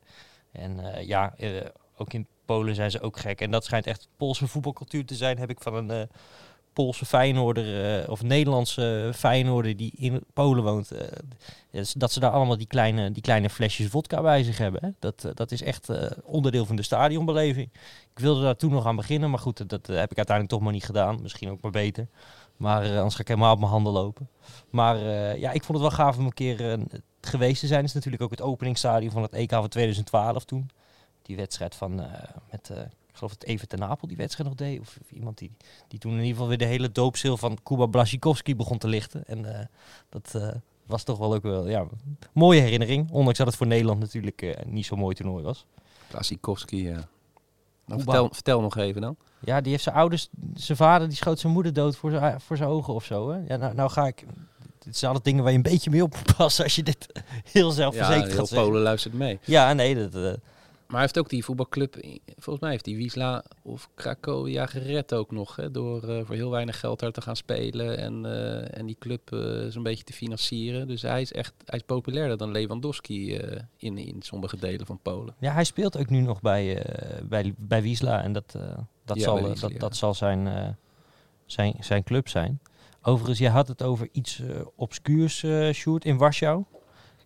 En eh, ja, eh, ook in Polen zijn ze ook gek. En dat schijnt echt Poolse voetbalcultuur te zijn. Heb ik van een Poolse Feyenoorder of Nederlandse Feyenoorder die in Polen woont. is dat ze daar allemaal die kleine, die kleine flesjes vodka bij zich hebben. Hè? Dat, dat is echt onderdeel van de stadionbeleving. Ik wilde daar toen nog aan beginnen, maar goed, dat, heb ik uiteindelijk toch maar niet gedaan. Misschien ook maar beter. Maar eh, anders ga ik helemaal op mijn handen lopen. Maar eh, ja, ik vond het wel gaaf om een keer eh, geweest te zijn. Het is natuurlijk ook het openingsstadion van het EK van 2012 toen. Die wedstrijd van, met, ik geloof dat Even ten Napel die wedstrijd nog deed. Of, of iemand die, die toen in ieder geval weer de hele doopzeel van Kuba Blasikowski begon te lichten. En dat was toch wel ook wel, ja, een mooie herinnering. Ondanks dat het voor Nederland natuurlijk niet zo'n mooi toernooi was. Blasikowski, ja. Nou, vertel nog even dan. Ja, die heeft zijn ouders, zijn vader, die schoot zijn moeder dood voor zijn, voor zijn ogen of zo. Hè? Ja, nou, nou ga ik, dit zijn altijd dingen waar je een beetje mee op moet passen als je dit heel Ja, zelfverzekerd heel gaat zeggen. Polen luistert mee. Ja, nee, dat, eh, hij heeft ook die voetbalclub, volgens mij heeft die Wisla of Cracovia gered ook nog. Hè, door eh, voor heel weinig geld daar te gaan spelen en, eh, en die club eh, zo'n beetje te financieren. Dus hij is echt hij is populairder dan Lewandowski in, in sommige delen van Polen. ja, hij speelt ook nu nog bij, bij, bij Wiesla en dat, dat, Ja, zal, Wiesla, dat, ja. dat zal zijn, zijn, zijn club zijn. Overigens, je had het over iets obscuurs, Sjoerd, in Warschau.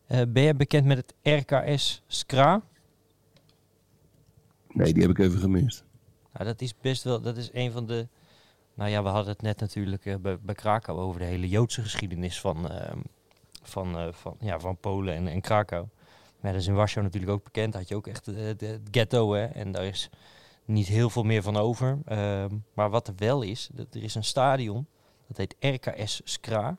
Ben je bekend met het RKS Skra? Nee, die heb ik even gemist. Nou, dat is best wel, dat is een van de. Nou ja, we hadden het net natuurlijk eh, bij, Krakau over de hele Joodse geschiedenis van, ehm, van, eh, van, ja, van Polen en, en Krakau. Maar dat is in Warschau natuurlijk ook bekend. Had je ook echt eh, de, de ghetto, hè? En daar is niet heel veel meer van over. Ehm, maar wat er wel is, dat er is een stadion, dat heet RKS Skra.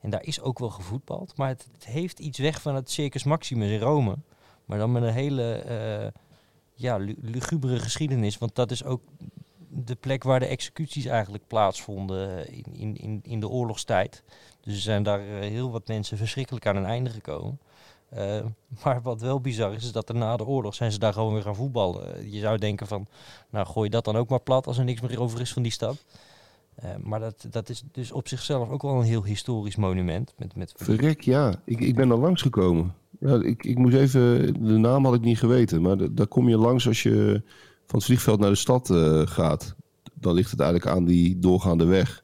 En daar is ook wel gevoetbald. Maar het, het heeft iets weg van het Circus Maximus in Rome. Maar dan met een hele eh, ja, lu- lugubere geschiedenis. Want dat is ook de plek waar de executies eigenlijk plaatsvonden in, in, in, in de oorlogstijd. Dus er zijn daar eh, heel wat mensen verschrikkelijk aan een einde gekomen. Eh, maar wat wel bizar is, is dat er na de oorlog zijn ze daar gewoon weer gaan voetballen. Eh, Je zou denken van, nou gooi dat dan ook maar plat als er niks meer over is van die stad. Eh, maar dat, dat is dus op zichzelf ook wel een heel historisch monument. Met, met... Verrek, ja. Ik, ik ben er langs gekomen. Ja, ik, ik moest even, de naam had ik niet geweten. Maar da- daar kom je langs als je van het vliegveld naar de stad eh, gaat. Dan ligt het eigenlijk aan die doorgaande weg.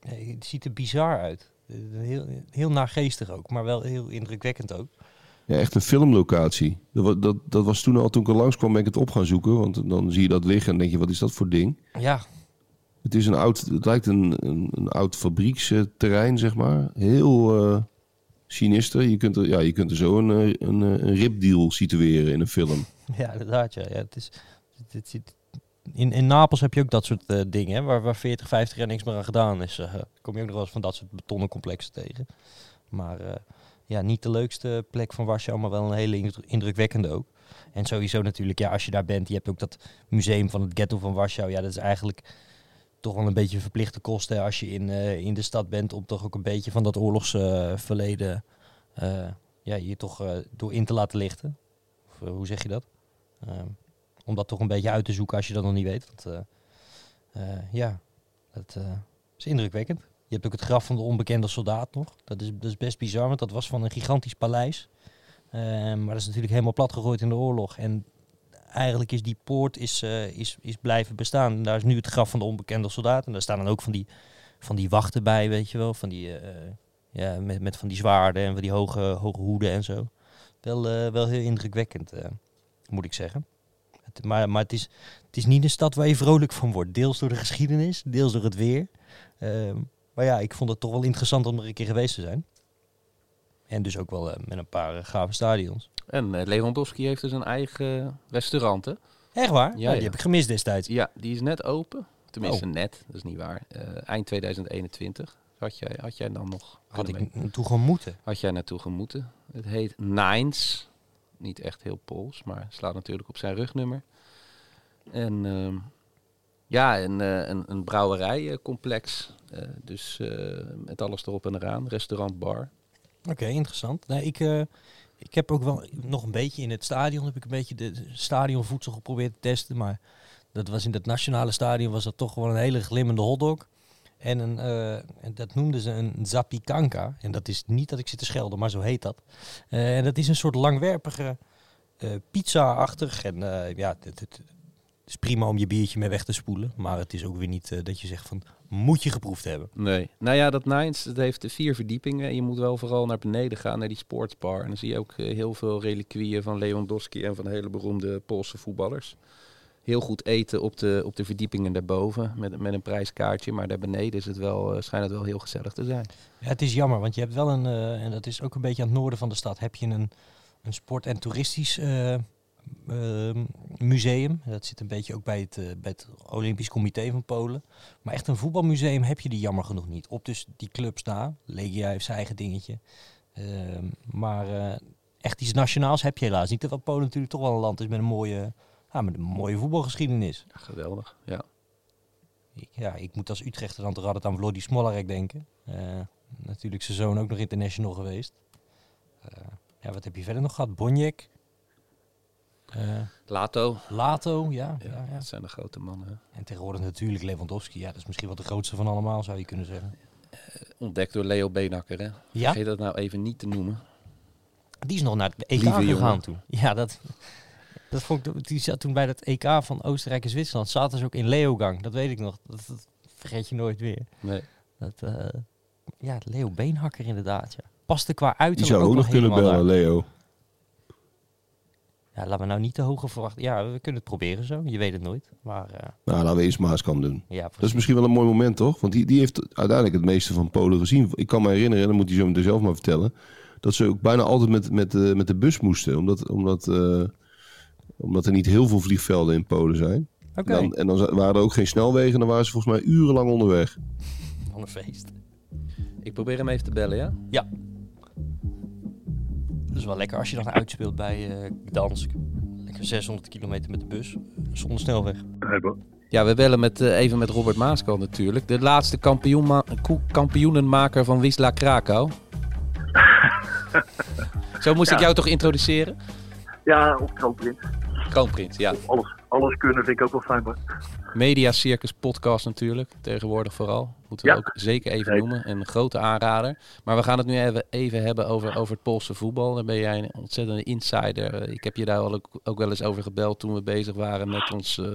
Het ziet er bizar uit. Heel, heel naargeestig ook, maar wel heel indrukwekkend ook. Ja, echt een filmlocatie. Dat, dat, dat was toen al, toen ik er langs kwam, ben ik het op gaan zoeken. Want dan zie je dat liggen en denk je, wat is dat voor ding? Ja, Het, is een oud, het lijkt een, een, een oud fabrieksterrein, zeg maar. Heel eh, sinister. Je kunt, er, ja, je kunt er zo een, eh, een, eh, een ripdeal situeren in een film. ja inderdaad. Ja. Het is, het, het in, in Napels heb je ook dat soort dingen, hè, waar, waar 40, 50 jaar niks meer aan gedaan is. eh, kom je ook nog wel eens van dat soort betonnen complexen tegen. Maar ja, niet de leukste plek van Warschau, maar wel een hele indru- indrukwekkende ook. En sowieso natuurlijk, ja, als je daar bent, je hebt ook dat museum van het ghetto van Warschau. Ja, dat is eigenlijk toch wel een beetje verplichte kosten als je in, eh, in de stad bent om toch ook een beetje van dat oorlogsverleden eh ja, je toch eh, door in te laten lichten. Of, hoe zeg je dat? Ehm, om dat toch een beetje uit te zoeken als je dat nog niet weet. Want ja, dat is indrukwekkend. Je hebt ook het graf van de onbekende soldaat nog. Dat is, dat is best bizar, want dat was van een gigantisch paleis. Ehm, maar dat is natuurlijk helemaal plat gegooid in de oorlog. En eigenlijk is die poort is, eh, is, is blijven bestaan. En daar is nu het graf van de onbekende soldaat. En daar staan dan ook van die, van die wachten bij, weet je wel. Van die, eh, ja, met, met van die zwaarden en van die hoge, hoge hoeden en zo. Wel, eh, wel heel indrukwekkend, moet ik zeggen. Maar maar het, is, het is niet een stad waar je vrolijk van wordt. Deels door de geschiedenis, deels door het weer. Ehm, maar ja, ik vond het toch wel interessant om er een keer geweest te zijn. En dus ook wel eh, met een paar eh, gave stadions. En eh, Lewandowski heeft dus een eigen restaurant, hè? Echt waar? Ja, Ja, die heb ik gemist destijds. Ja, die is net open. Tenminste, Oh. net. Dat is niet waar. Eind 2021. Had jij, had jij dan nog Had ik naartoe gewoon moeten. had jij naartoe gemoeten. Het heet Nines. Niet echt heel Pools, maar slaat natuurlijk op zijn rugnummer. En ehm, ja, een, een, een brouwerijcomplex. Dus met alles erop en eraan. Restaurant, bar. Oké, interessant. Nee, ik, eh, ik heb ook wel nog een beetje in het stadion heb ik een beetje de stadionvoedsel geprobeerd te testen, maar dat was in het nationale stadion was dat toch wel een hele glimmende hotdog. En, een, eh, en dat noemden ze een zapikanka. En dat is niet dat ik zit te schelden, maar zo heet dat. Eh, en dat is een soort langwerpige pizza-achtig. En ja, het is prima om je biertje mee weg te spoelen. Maar het is ook weer niet eh, dat je zegt van, moet je geproefd hebben. Nee. Nou ja, dat Nines dat heeft vier verdiepingen. En je moet wel vooral naar beneden gaan, naar die sportsbar. En dan zie je ook eh, heel veel reliquieën van Lewandowski en van hele beroemde Poolse voetballers. Heel goed eten op de, op de verdiepingen daarboven met, met een prijskaartje. Maar daar beneden is het wel, eh, schijnt het wel heel gezellig te zijn. Ja, het is jammer, want je hebt wel een, eh, en dat is ook een beetje aan het noorden van de stad, heb je een, een sport- en toeristisch museum. Dat zit een beetje ook bij het, eh, bij het Olympisch Comité van Polen. Maar echt een voetbalmuseum heb je die jammer genoeg niet. Op dus die clubs na. Legia heeft zijn eigen dingetje. Ehm, maar eh, echt iets nationaals heb je helaas niet. Terwijl Polen natuurlijk toch wel een land is met een mooie, ja, met een mooie voetbalgeschiedenis. Ja, geweldig. Ja. Ik, ja, ik moet als Utrechter dan toch aan Vlody Smolarek denken. Eh, natuurlijk zijn zoon ook nog international geweest. Ja, wat heb je verder nog gehad? Bonjek. Eh, Lato. Lato, ja, Ja, ja, ja. dat zijn de grote mannen. En tegenwoordig natuurlijk Lewandowski. Ja, dat is misschien wel de grootste van allemaal, zou je kunnen zeggen. Ontdekt door Leo Beenakker. Hè? Ja, Vergeet dat nou even niet te noemen. die is nog naar het EK Lieve gegaan jongen. toen. Ja, dat, dat vond ik, die zat toen bij het EK van Oostenrijk en Zwitserland. Zaten ze ook in Leogang, dat weet ik nog. Dat, dat vergeet je nooit weer. Nee. Dat, eh, ja, Leo Beenhakker inderdaad, ja. Paste qua uiterlijk Die zou ook nog kunnen bellen, daar. Leo. Ja, laten we nou niet te hoge verwachten. Ja, we kunnen het proberen zo. Je weet het nooit. Maar eh, Nou, laten we eerst Maaskam doen. ja, Dat is misschien wel een mooi moment, toch? Want die, die heeft uiteindelijk het meeste van Polen gezien. Ik kan me herinneren, en dan moet hij zo meteen zelf maar vertellen... dat ze ook bijna altijd met, met, eh, met de bus moesten. Omdat, omdat, eh, omdat er niet heel veel vliegvelden in Polen zijn. Oké, Dan, en dan waren er ook geen snelwegen. Dan waren ze volgens mij urenlang onderweg. van een feest. Ik probeer hem even te bellen, ja? Dat is wel lekker als je dan uitspeelt bij eh Gdansk. Lekker 600 kilometer met de bus. Zonder snelweg. Ja, we bellen met, eh, even met Robert Maaskal natuurlijk. De laatste kampioenenmaker van Wisla Krakau. Zo moest ik jou toch introduceren? Ja, op Kroonprins. Kroonprins, ja. Alles, alles kunnen vind ik ook wel fijn. Maar... Media Circus podcast natuurlijk, tegenwoordig vooral. Moeten we Ja. ook zeker even noemen. Een grote aanrader. Maar we gaan het nu even, even hebben over, over het Poolse voetbal. Daar ben jij een ontzettende insider. Eh, Ik heb je daar al ook, ook wel eens over gebeld toen we bezig waren met ons eh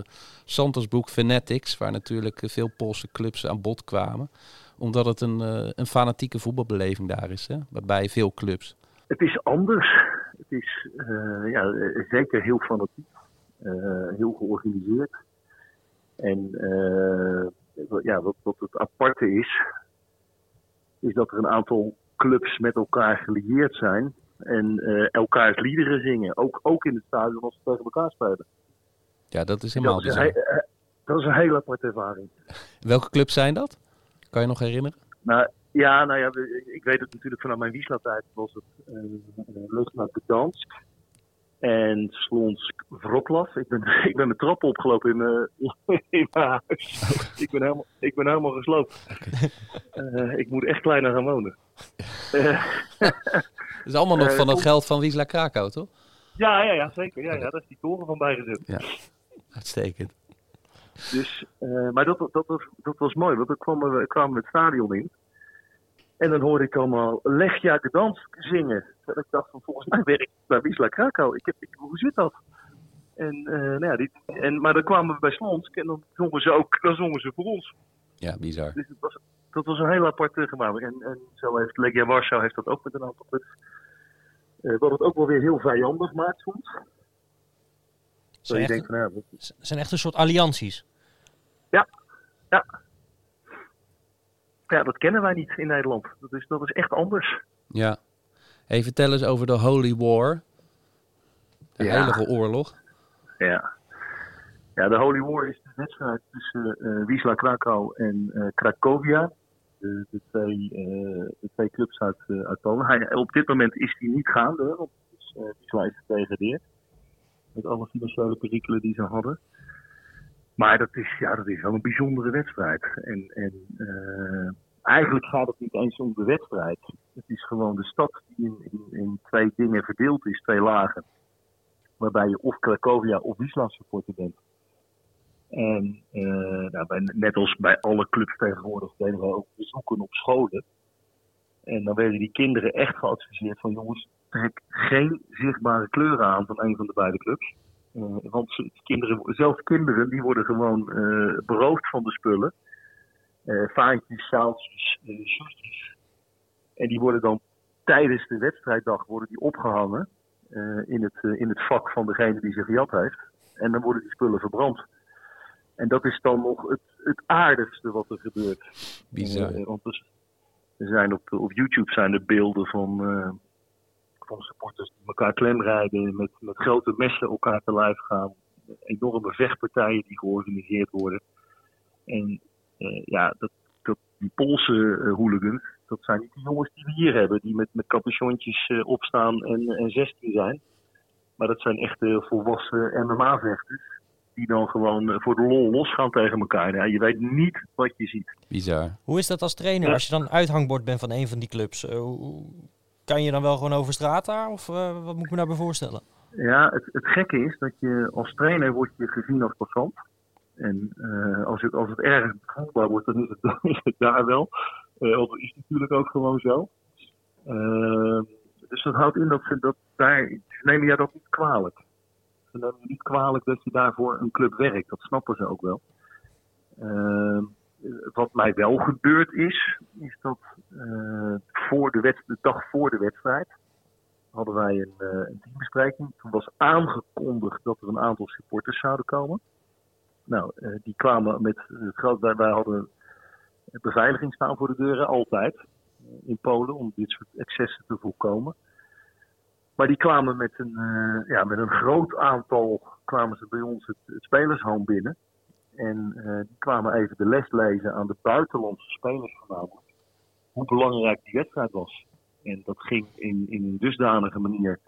Santos boek Fanatics. Waar natuurlijk eh, veel Poolse clubs aan bod kwamen. Omdat het een, eh, een fanatieke voetbalbeleving daar is. Hè? Bij veel clubs. Het is anders. Het is eh, ja, eh, zeker heel fanatiek. eh, heel georganiseerd. En wat- ja, wat, wat het aparte is, is dat er een aantal clubs met elkaar gelieerd zijn. En eh, elkaars liederen zingen. Ook, ook in het stadion als ze tegen elkaar spelen. Ja, dat is helemaal Dat is, een, dat is een hele aparte ervaring. Welke clubs zijn dat? Kan je nog herinneren? Nou, ja, nou ja, ik weet het natuurlijk vanuit mijn Wiesla-tijd was het uh, Gdansk en Slonsk Wroclaw. Ik ben, ik ben mijn trap opgelopen in, eh, in mijn huis. Ik ben helemaal, ik ben helemaal gesloopt. Ik moet echt kleiner gaan wonen. Dat is allemaal nog van dat kom- geld van Wiesla Krakau, toch? ja, ja, ja, zeker. Ja, ja, daar is die toren van bijgezet. Uitstekend. Dus, maar dat, dat, was, dat was mooi, want dan kwamen we, kwamen we het stadion in. En dan hoorde ik allemaal Legia Gdansk zingen. En ik dacht van, volgens mij werk ik bij Wisla Krakau. Ik heb, ik, hoe zit dat? En, eh, nou ja, die, en, maar dan kwamen we bij Slonsk en dan zongen ze ook dan zongen ze voor ons. Ja, bizar. Dus het was, dat was een heel aparte gemaakt. En, en zo heeft Legia Warschau heeft dat ook met een aantal clubs. Eh, wat het ook wel weer heel vijandig maakt soms. Zijn echt, denkt van, ja, zijn echt een soort allianties. ja, dat kennen wij niet in Nederland. Dat is, dat is echt anders. Ja. Hey, vertel eens over de Holy War. De Ja. Heilige Oorlog. Ja. Ja, de Holy War is de wedstrijd tussen eh Wisla Krakau en eh Cracovia. De, de, twee, eh, de twee clubs uit, uit Polen. Hij, op dit moment is die niet gaande, want eh, Wisla is gedegradeerd. Met alle financiële perikelen die ze hadden. Maar dat is, ja, dat is wel een bijzondere wedstrijd. En, en eh, eigenlijk gaat het niet eens om de wedstrijd. Het is gewoon de stad die in, in, in twee dingen verdeeld is, twee lagen waarbij je of Cracovia of Wisla supporter bent. En eh, nou, net als bij alle clubs tegenwoordig deden wij ook bezoeken op scholen. En dan werden die kinderen echt geadviseerd van jongens, trek geen zichtbare kleuren aan van een van de beide clubs. Eh, want kinderen, zelfs kinderen die worden gewoon eh, beroofd van de spullen. Eh vaantjes, zaaltjes, eh. En die worden dan tijdens de wedstrijddag worden die opgehangen eh, in, het, in het vak van degene die ze gejat heeft. En dan worden die spullen verbrand. En dat is dan nog het, het aardigste wat er gebeurt. Bizar. Want er, zijn op, op YouTube zijn er beelden van, van supporters die elkaar klemrijden, met, met grote messen elkaar te lijf gaan. Enorme vechtpartijen die georganiseerd worden. En ja, dat, dat, die Poolse eh, hooligans, dat zijn niet de jongens die we hier hebben, die met, met capuchontjes eh, opstaan en, en 16 zijn. Maar dat zijn echte volwassen MMA-vechters. Die dan gewoon eh, voor de lol losgaan tegen elkaar. Ja, je weet niet wat je ziet. Bizar. Hoe is dat als trainer? Ja. Als je dan uithangbord bent van een van die clubs, eh, hoe- kan je dan wel gewoon over straat daar? Of eh, wat moet ik me daarbij voorstellen? Ja, het, het gekke is dat je als trainer wordt je gezien als passant. En eh, als, het, als het ergens voelbaar wordt, dan is het, daar wel. Eh, dat is natuurlijk ook gewoon zo. Eh, dus dat houdt in dat ze dat daar. Nemen je dat niet kwalijk. Ze nemen niet kwalijk dat je daarvoor een club werkt. Dat snappen ze ook wel. Eh, wat mij wel gebeurd is, is dat eh, voor de, dag voor de wedstrijd hadden wij een, eh, een teambespreking. Toen was aangekondigd dat er een aantal supporters zouden komen. Nou, eh, die kwamen met het. Wij, wij hadden beveiliging staan voor de deuren, altijd. eh, in Polen, om dit soort excessen te voorkomen. Maar die kwamen met een, eh, ja, met een groot aantal. kwamen ze bij ons het, het binnen. En die kwamen even de les lezen aan de buitenlandse spelers voornamelijk. Hoe belangrijk die wedstrijd was. En dat ging in, in een dusdanige manier.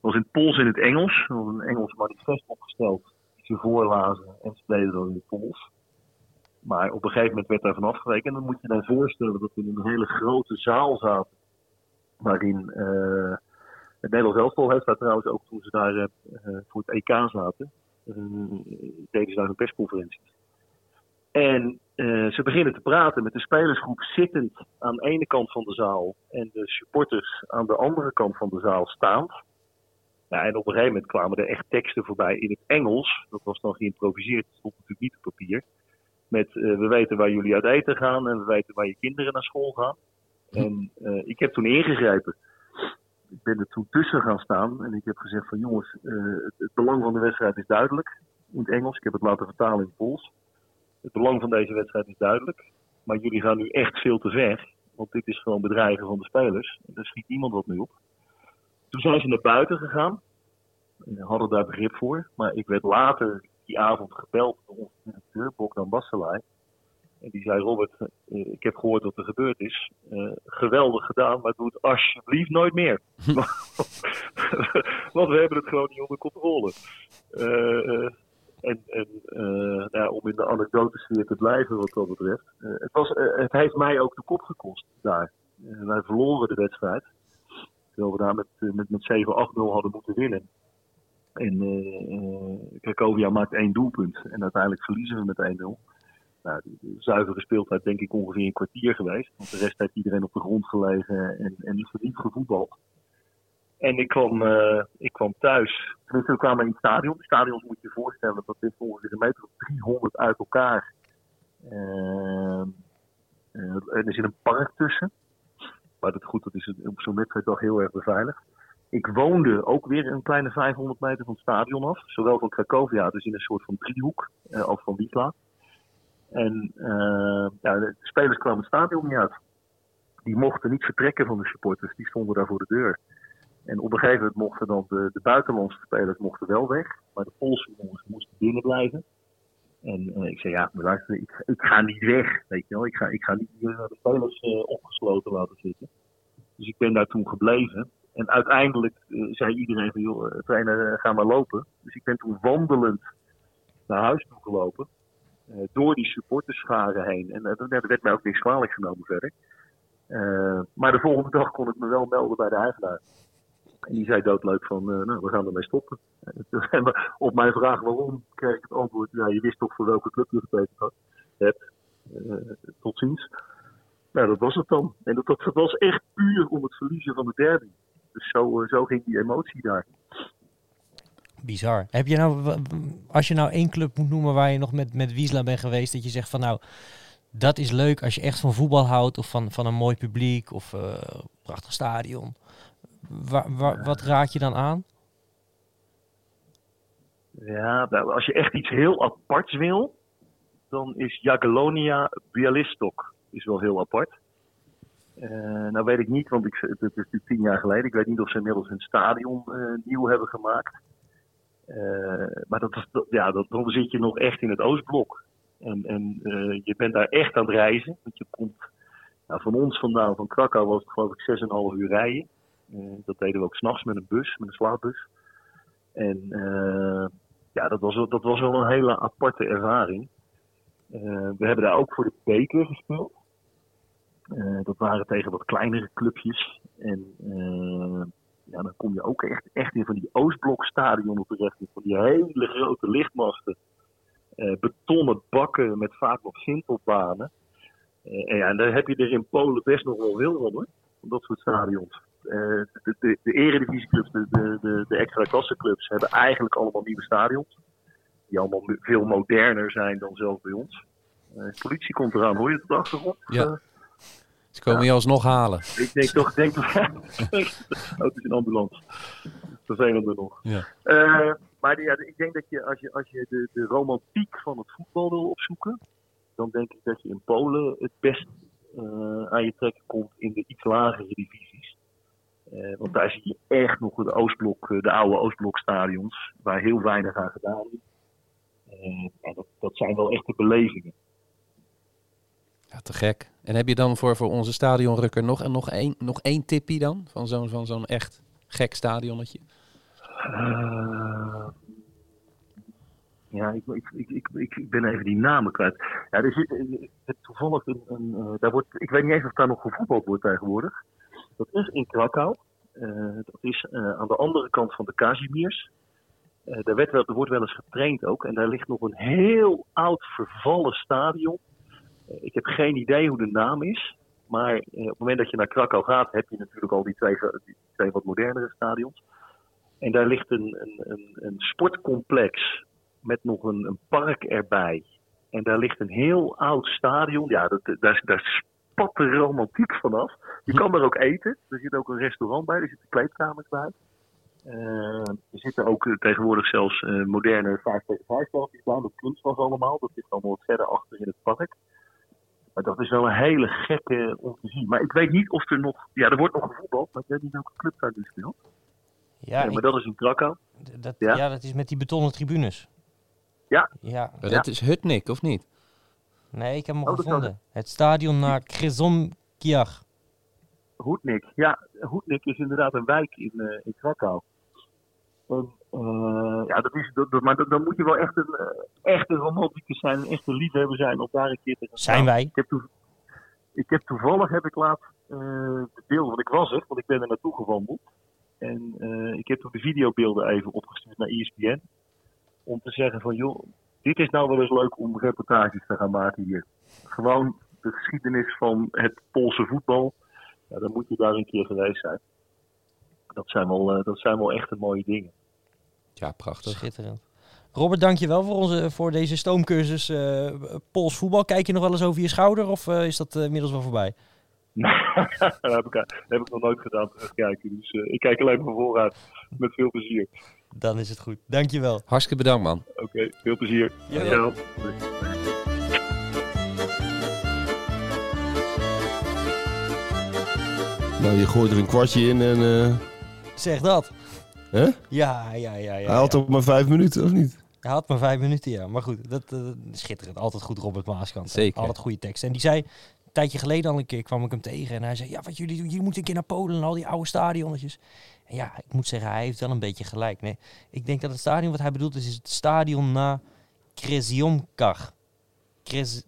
Was in het Pools en in het Engels. Er was een Engels manifest opgesteld. Ze voorlazen en ze deden dat in het Pools. Maar op een gegeven moment werd daar van afgeweken. En dan moet je dan voorstellen dat we in een hele grote zaal zaten. Waarin eh, het Nederlands elftal heeft daar trouwens ook toen ze daar eh, eh, voor het EK zaten. deden ze daar een persconferentie. En ze beginnen te praten met de spelersgroep zittend aan de ene kant van de zaal en de supporters aan de andere kant van de zaal staand. Nou, en op een gegeven moment kwamen er echt teksten voorbij in het Engels. Dat was dan geïmproviseerd, dat stond natuurlijk niet op papier. Met we weten waar jullie uit eten gaan en we weten waar je kinderen naar school gaan. En uh, ik heb toen ingegrepen. Ik ben er toen tussen gaan staan en ik heb gezegd van jongens, het, het, belang van de wedstrijd is duidelijk. In het Engels, ik heb het laten vertalen in het Pools. Het belang van deze wedstrijd is duidelijk. Maar jullie gaan nu echt veel te ver. Want dit is gewoon bedreigen van de spelers. En daar schiet niemand wat mee op. Toen zijn ze naar buiten gegaan. En hadden daar begrip voor. Maar ik werd later die avond gebeld door onze directeur, Bogdan Basselay. En die zei, Robert, uh, ik heb gehoord wat er gebeurd is. Uh, geweldig gedaan, maar doe het alsjeblieft nooit meer. Want we hebben het gewoon niet onder controle. Uh, en en nou, om in de anekdotes weer te blijven wat dat betreft. het, was, het heeft mij ook de kop gekost daar. wij verloren de wedstrijd. Terwijl we daar met, met, met 7-8-0 hadden moeten winnen. En Cracovia maakt één doelpunt. En uiteindelijk verliezen we met 1-0. Nou, de zuivere speeltijd denk ik ongeveer een kwartier geweest. Want de rest heeft iedereen op de grond gelegen en, en niet gevoetbald. En ik kwam, uh, ik kwam thuis. Tenminste, we kwamen in het stadion. Het stadion moet je je voorstellen, dat ligt ongeveer een meter of 300 uit elkaar. Uh, uh, er zit een park tussen. Maar dat, goed, dat is op zo'n wedstrijd toch heel erg beveiligd. Ik woonde ook weer een kleine 500 meter van het stadion af. Zowel van Cracovia, dus in een soort van driehoek, als van Wiesla. En uh, ja, de spelers kwamen het stadion niet uit. Die mochten niet vertrekken van de supporters, die stonden daar voor de deur. En op een gegeven moment mochten dan de, de buitenlandse spelers mochten wel weg, maar de Poolse jongens moesten binnen blijven. En uh, ik zei, ja, maar ik, ik, ga niet weg, weet je wel. Ik ga, ik niet uh, de spelers uh, opgesloten laten zitten. Dus ik ben daar toen gebleven. En uiteindelijk zei iedereen van, joh, trainer, ga maar lopen. Dus ik ben toen wandelend naar huis toe gelopen. Door die supporterscharen heen. En er werd mij ook niks kwalijk genomen verder. Maar de volgende dag kon ik me wel melden bij de eigenaar. En die zei doodleuk van, nou, we gaan ermee stoppen. op mijn vraag waarom, kreeg ik het antwoord, ja, je wist toch voor welke club je getekend had. hebt. tot ziens. Nou, dat was het dan. En dat, dat, was echt puur om het verliezen van de derby. Dus zo, zo ging die emotie daar bizar. Heb je nou, als je nou één club moet noemen waar je nog met, met Wiesla bent geweest, dat je zegt van nou, dat is leuk als je echt van voetbal houdt of van, van een mooi publiek of uh, prachtig stadion. Wat raad je dan aan? Ja, nou, als je echt iets heel aparts wil, dan is Jagiellonia Bialystok is wel heel apart. Uh, nou weet ik niet, want ik, het is natuurlijk tien jaar geleden. Ik weet niet of ze inmiddels een stadion uh, nieuw hebben gemaakt. Uh, maar dat, dat, ja, dat, dan zit je nog echt in het Oostblok. En, en je bent daar echt aan het reizen. Want je komt nou, van ons vandaan, van Krakau, was het geloof ik 6,5 uur rijden. Uh, dat deden we ook s'nachts met een bus, met een slaapbus. En ja, dat was, dat was wel een hele aparte ervaring. we hebben daar ook voor de beker gespeeld. dat waren tegen wat kleinere clubjes. En ja, dan kom je ook echt, echt in van die Oostblokstadion terecht. Van die hele grote lichtmasten. Betonnen bakken met vaak nog simpelbanen. Uh, en ja, en daar heb je er in Polen best nog wel veel van hoor. Van dat soort stadions. De, de, de eredivisieclubs, de, de, de, de extra klassenclubs hebben eigenlijk allemaal nieuwe stadions. Die allemaal veel moderner zijn dan zelfs bij ons. de politie komt eraan, hoor je het op de achtergrond? Ja. Ze komen ja. je alsnog halen. Ik denk toch, denk, oh, het is een ambulance. Vervelender nog. Ja. Uh, maar ja, ik denk dat je, als je, als je de, de romantiek van het voetbal wil opzoeken, dan denk ik dat je in Polen het best uh, aan je trekken komt in de iets lagere divisies. Uh, want daar zie je echt nog de Oostblok, de oude Oostblokstadions, waar heel weinig aan gedaan is. en dat, dat zijn wel echte belevingen. Ja, te gek. En heb je dan voor, voor onze stadionrukker nog, nog, één, nog één tippie dan? Van zo'n van zo'n echt gek stadionnetje? Uh, ja, ik, ik, ik, ik, ben even die namen kwijt. Ja, er zit toevallig een, een daar wordt, ik weet niet eens of daar nog gevoetbald wordt tegenwoordig. Dat is in Krakau. Dat is aan de andere kant van de Kazimiers. Uh, daar werd wel, er wordt wel eens getraind ook. En daar ligt nog een heel oud vervallen stadion. Uh, ik heb geen idee hoe de naam is. Maar op het moment dat je naar Krakau gaat, heb je natuurlijk al die twee, twee wat modernere stadions. En daar ligt een, een, een, een sportcomplex met nog een, park erbij. En daar ligt een heel oud stadion. Ja, dat, daar spat de romantiek vanaf. Je kan daar ook eten. Er zit ook een restaurant bij, er zitten kleedkamers bij. Uh, er zitten ook tegenwoordig zelfs uh, moderne 5 tegen 5 die staan. Dat kunstgras allemaal. Dat zit allemaal wat verder achter in het park. Maar dat is wel een hele gekke om te zien. Maar ik weet niet of er nog... Ja, er wordt nog gevoetbald, maar ik weet niet welke club daar nu speelt. Ja, ja maar dat is in Krakau. Dat, ja? ja? dat is met die betonnen tribunes. Ja. ja. Maar dat is Hutnik, of niet? Nee, ik heb hem al oh, gevonden. Het stadion naar Krzomkiach. Hoednik, ja. Hoednik is inderdaad een wijk in, uh, in Krakau. En, uh, ja, dat is, dat, dat, maar dan moet je wel echt een, uh, echt een romanticus zijn, een echte liefhebber zijn om daar een keer te gaan Zijn wij? Ik heb, ik heb toevallig, heb ik laatst de beelden, want ik was er, want ik ben er naartoe gewandeld. En ik heb toen de videobeelden even opgestuurd naar ESPN. Om te zeggen van, joh, dit is nou wel eens leuk om reportages te gaan maken hier. Gewoon de geschiedenis van het Poolse voetbal. Ja, dan moet je daar een keer geweest zijn. Dat zijn wel, uh, dat zijn wel echt mooie dingen. Ja, prachtig. Schitterend. Robert, dankjewel voor, onze, voor deze stoomcursus uh, Pools voetbal. Kijk je nog wel eens over je schouder of uh, is dat inmiddels wel voorbij? dat, heb ik, dat heb ik nog nooit gedaan, terugkijken. Dus ik kijk alleen maar vooruit. Met veel plezier. Dan is het goed. Dankjewel. Hartstikke bedankt, man. Oké, okay, veel plezier. Ja, ja. Nou, je gooit er een kwartje in en... Uh... Zeg dat. Hè? Ja, ja, ja. ja Hij had ja. maar vijf minuten, of niet? Hij had maar vijf minuten, ja. Maar goed, dat uh, schitterend. Altijd goed Robert Maaskant. Zeker. Altijd goede tekst. En die zei, een tijdje geleden al een keer kwam ik hem tegen. En hij zei, ja, wat jullie doen, jullie moeten een keer naar Polen en al die oude stadionnetjes. En ja, ik moet zeggen, hij heeft wel een beetje gelijk. Nee, ik denk dat het stadion wat hij bedoelt is, is het stadion na Kresiomkar. Kres...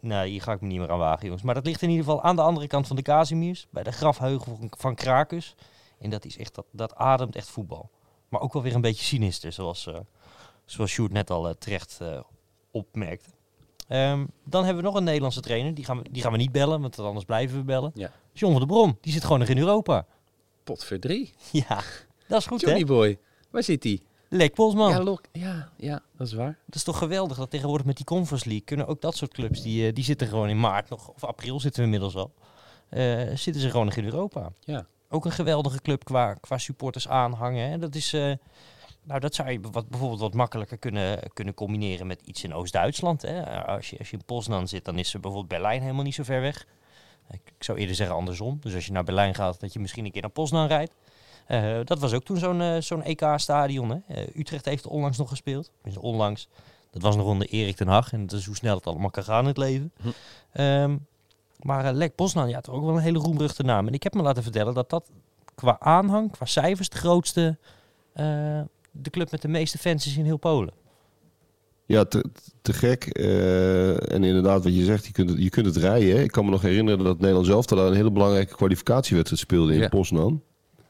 Nou, hier ga ik me niet meer aan wagen, jongens. Maar dat ligt in ieder geval aan de andere kant van de Kazimiers. Bij de grafheugel van, van Krakus. En dat is echt, dat, dat ademt echt voetbal. Maar ook wel weer een beetje sinister, zoals, uh, zoals Sjoerd net al uh, terecht uh, opmerkte. Um, dan hebben we nog een Nederlandse trainer. Die gaan we, die gaan we niet bellen, want anders blijven we bellen. Ja. John van der Brom, die zit gewoon nog in Europa. Pot voor drie. Ja, dat is goed Johnny hè? Boy, waar zit hij? Lek Polsman. Ja, lok, ja, ja, dat is waar. Dat is toch geweldig dat tegenwoordig met die Conference League kunnen ook dat soort clubs, die, uh, die zitten gewoon in maart nog, of april zitten we inmiddels al, uh, zitten ze gewoon nog in Europa. Ja. Ook een geweldige club qua, qua supporters aanhangen. Hè? Dat is, uh, nou dat zou je wat, bijvoorbeeld wat makkelijker kunnen, kunnen combineren met iets in Oost-Duitsland. Als je, als je in Poznan zit, dan is er bijvoorbeeld Berlijn helemaal niet zo ver weg. Ik, ik zou eerder zeggen andersom. Dus als je naar Berlijn gaat, dat je misschien een keer naar Poznan rijdt. Uh, dat was ook toen zo'n uh, zo'n EK-stadion. Uh, Utrecht heeft onlangs nog gespeeld. Dus onlangs. Dat was nog onder Erik ten Hag. En dat is hoe snel het allemaal kan gaan in het leven. Hm. Um, maar Lek Poznan, ja, toch ook wel een hele roemruchte naam. En ik heb me laten vertellen dat dat qua aanhang, qua cijfers, de grootste... de club met de meeste fans is in heel Polen. Ja, te, te gek. Uh, en inderdaad, wat je zegt, je kunt het, je kunt het rijden. Hè? Ik kan me nog herinneren dat Nederland zelf daar een hele belangrijke kwalificatiewedstrijd speelde in Ja. Poznan.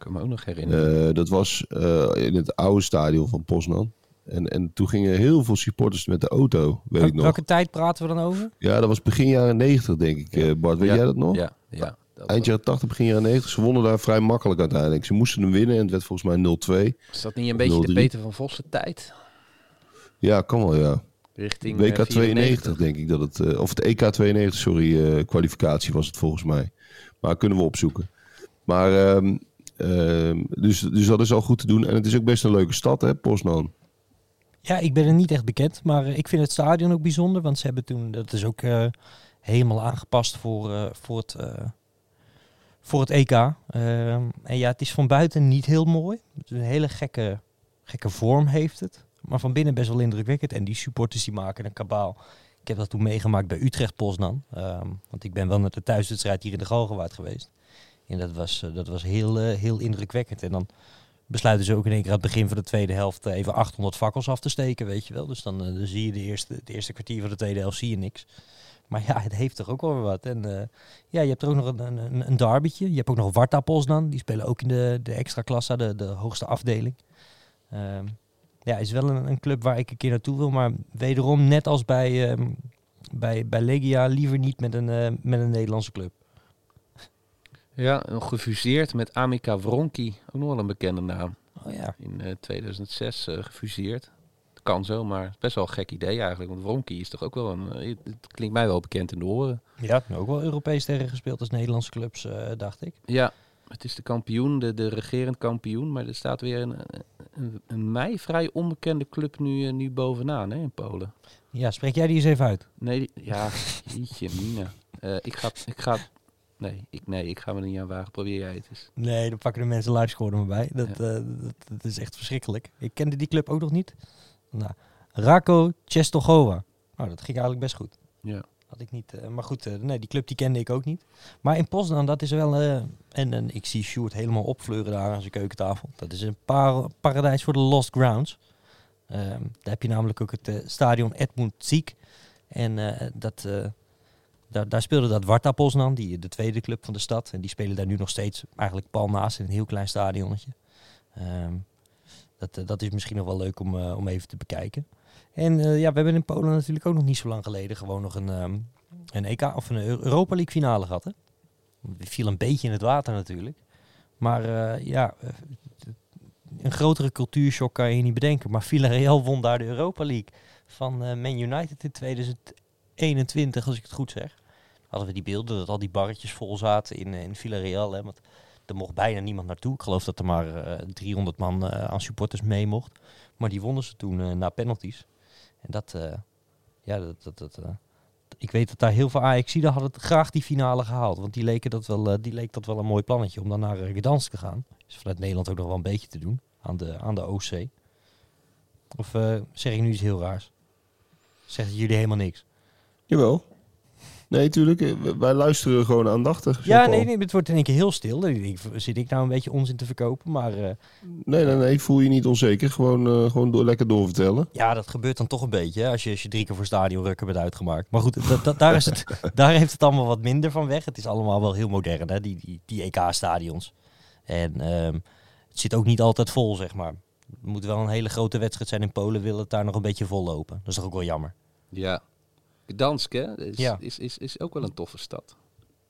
Kan me ook nog herinneren. Uh, dat was uh, in het oude stadion van Poznan. En, en toen gingen heel veel supporters met de auto, weet ik nog. Welke tijd praten we dan over? Ja, dat was begin jaren 90, denk ik, eh, Bart. Weet Ja. jij dat nog? ja, ja. Eind jaren 80, begin jaren 90. Ze wonnen daar vrij makkelijk uiteindelijk. Ze moesten hem winnen en het werd volgens mij 0-2. Is dat niet een beetje de 0-3. Peter van Vossen tijd? Ja, kan wel, ja. Richting eh, WK 92 94. denk ik dat het... eh, of het EK 92, sorry, eh, kwalificatie was het volgens mij. Maar kunnen we opzoeken. Maar, ehm, dus, dus dat is al goed te doen. En het is ook best een leuke stad, hè, Poznan. Ja, ik ben er niet echt bekend, maar eh, ik vind het stadion ook bijzonder, want ze hebben toen, dat is ook eh, helemaal aangepast voor, eh, voor, het, voor het EK. Ehm, en ja, het is van buiten niet heel mooi. Het een hele gekke, gekke vorm heeft het, maar van binnen best wel indrukwekkend. En die supporters die maken een kabaal. Ik heb dat toen meegemaakt bij Utrecht Poznan, Ehm want ik ben wel naar de thuiswedstrijd hier in de Galgenwaard geweest. En dat was, eh, dat was heel, eh, heel indrukwekkend. En dan besluiten ze ook in één keer aan het begin van de tweede helft eh, even 800 fakkels af te steken, weet je wel. Dus dan, dan zie je de eerste, het eerste kwartier van de tweede helft zie je niks. Maar ja, het heeft toch ook wel wat. En ja, je hebt er ook nog een, een, een, derbytje. Je hebt ook nog Warta Poznan. Die spelen ook in de, de extra klasse, de, de hoogste afdeling. Ehm, ja, is wel een, een club waar ik een keer naartoe wil. Maar wederom, net als bij, ehm, bij, bij Legia, liever niet met een, met een Nederlandse club. Ja, gefuseerd met Amika Wronki. Ook nog wel een bekende naam. Oh ja. In eh, 2006 eh, gefuseerd. Het kan zo, maar best wel een gek idee eigenlijk. Want Wronki is toch ook wel een... eh, het klinkt mij wel bekend in de oren. Ja, ook wel Europees tegen gespeeld als Nederlandse clubs, eh, dacht ik. Ja, het is de kampioen, de, de regerend kampioen. Maar er staat weer een, een, een mij vrij onbekende club nu, eh, nu bovenaan hè, in Polen. Ja, spreek jij die eens even uit. Nee, die- ja, jeetje mina. Eh, ik ga... Ik ga nee, ik, nee, ik ga me er niet aan wagen. Probeer jij het eens. Nee, dan pakken de mensen er maar bij. Dat, eh, dat, dat is echt verschrikkelijk. Ik kende die club ook nog niet. Nou, Rako Czestochowa. Nou, dat ging eigenlijk best goed. Ja. Had ik niet. eh, maar goed, eh, nee, die club die kende ik ook niet. Maar in Poznan, dat is wel. en, en ik zie Sjoerd helemaal opfleuren daar aan zijn keukentafel. Dat is een par paradijs voor de Lost Grounds. Ehm, daar heb je namelijk ook het stadion Edmund Ziek. En dat, daar, daar speelde dat Warta Poznan, die, de tweede club van de stad. En die spelen daar nu nog steeds eigenlijk pal naast in een heel klein stadionnetje. Ehm, dat, eh, dat is misschien nog wel leuk om, eh, om even te bekijken. En eh, ja, we hebben in Polen natuurlijk ook nog niet zo lang geleden gewoon nog een, ehm, een EK of een Eu- Europa League finale gehad. Hè? Die viel een beetje in het water natuurlijk. Maar ja, een grotere cultuurshock kan je niet bedenken. Maar Villarreal won daar de Europa League van Man United in 2021, als ik het goed zeg. Hadden we die beelden dat al die barretjes vol zaten in, eh, in Villarreal. Hè? Want er mocht bijna niemand naartoe. Ik geloof dat er maar eh, 300 man eh, aan supporters mee mocht. Maar die wonnen ze toen eh, na penalties. En dat, eh, ja, dat, dat, dat, eh, ik weet dat daar heel veel Ajaxiden hadden het graag die finale gehaald. Want die, leken dat wel, eh, die leek dat wel een mooi plannetje om dan naar Gdansk te gaan. Is vanuit Nederland ook nog wel een beetje te doen aan de, aan de OC. Of eh, zeg ik nu iets heel raars? Zeggen jullie helemaal niks? Jawel. Nee, tuurlijk. eh, Wij luisteren gewoon aandachtig. Ja, nee, nee, het wordt in één keer heel stil. Dan denk ik, Zit ik nou een beetje onzin te verkopen? Maar eh, Nee, nee, nee. Voel je niet onzeker. Gewoon, eh, gewoon door, lekker doorvertellen. ja, dat gebeurt dan toch een beetje. Hè, als, je, als je drie keer voor stadion rukken bent uitgemaakt. Maar goed, dat, dat, daar, is het, daar heeft het allemaal wat minder van weg. Het is allemaal wel heel modern, hè, die, die, die EK-stadions. En ehm, het zit ook niet altijd vol, zeg maar. Het moet wel een hele grote wedstrijd zijn in Polen. Wil het daar nog een beetje vol lopen. Dat is toch ook wel jammer. Ja. Gdansk, hè? Is, Ja. is, is, is ook wel een toffe stad.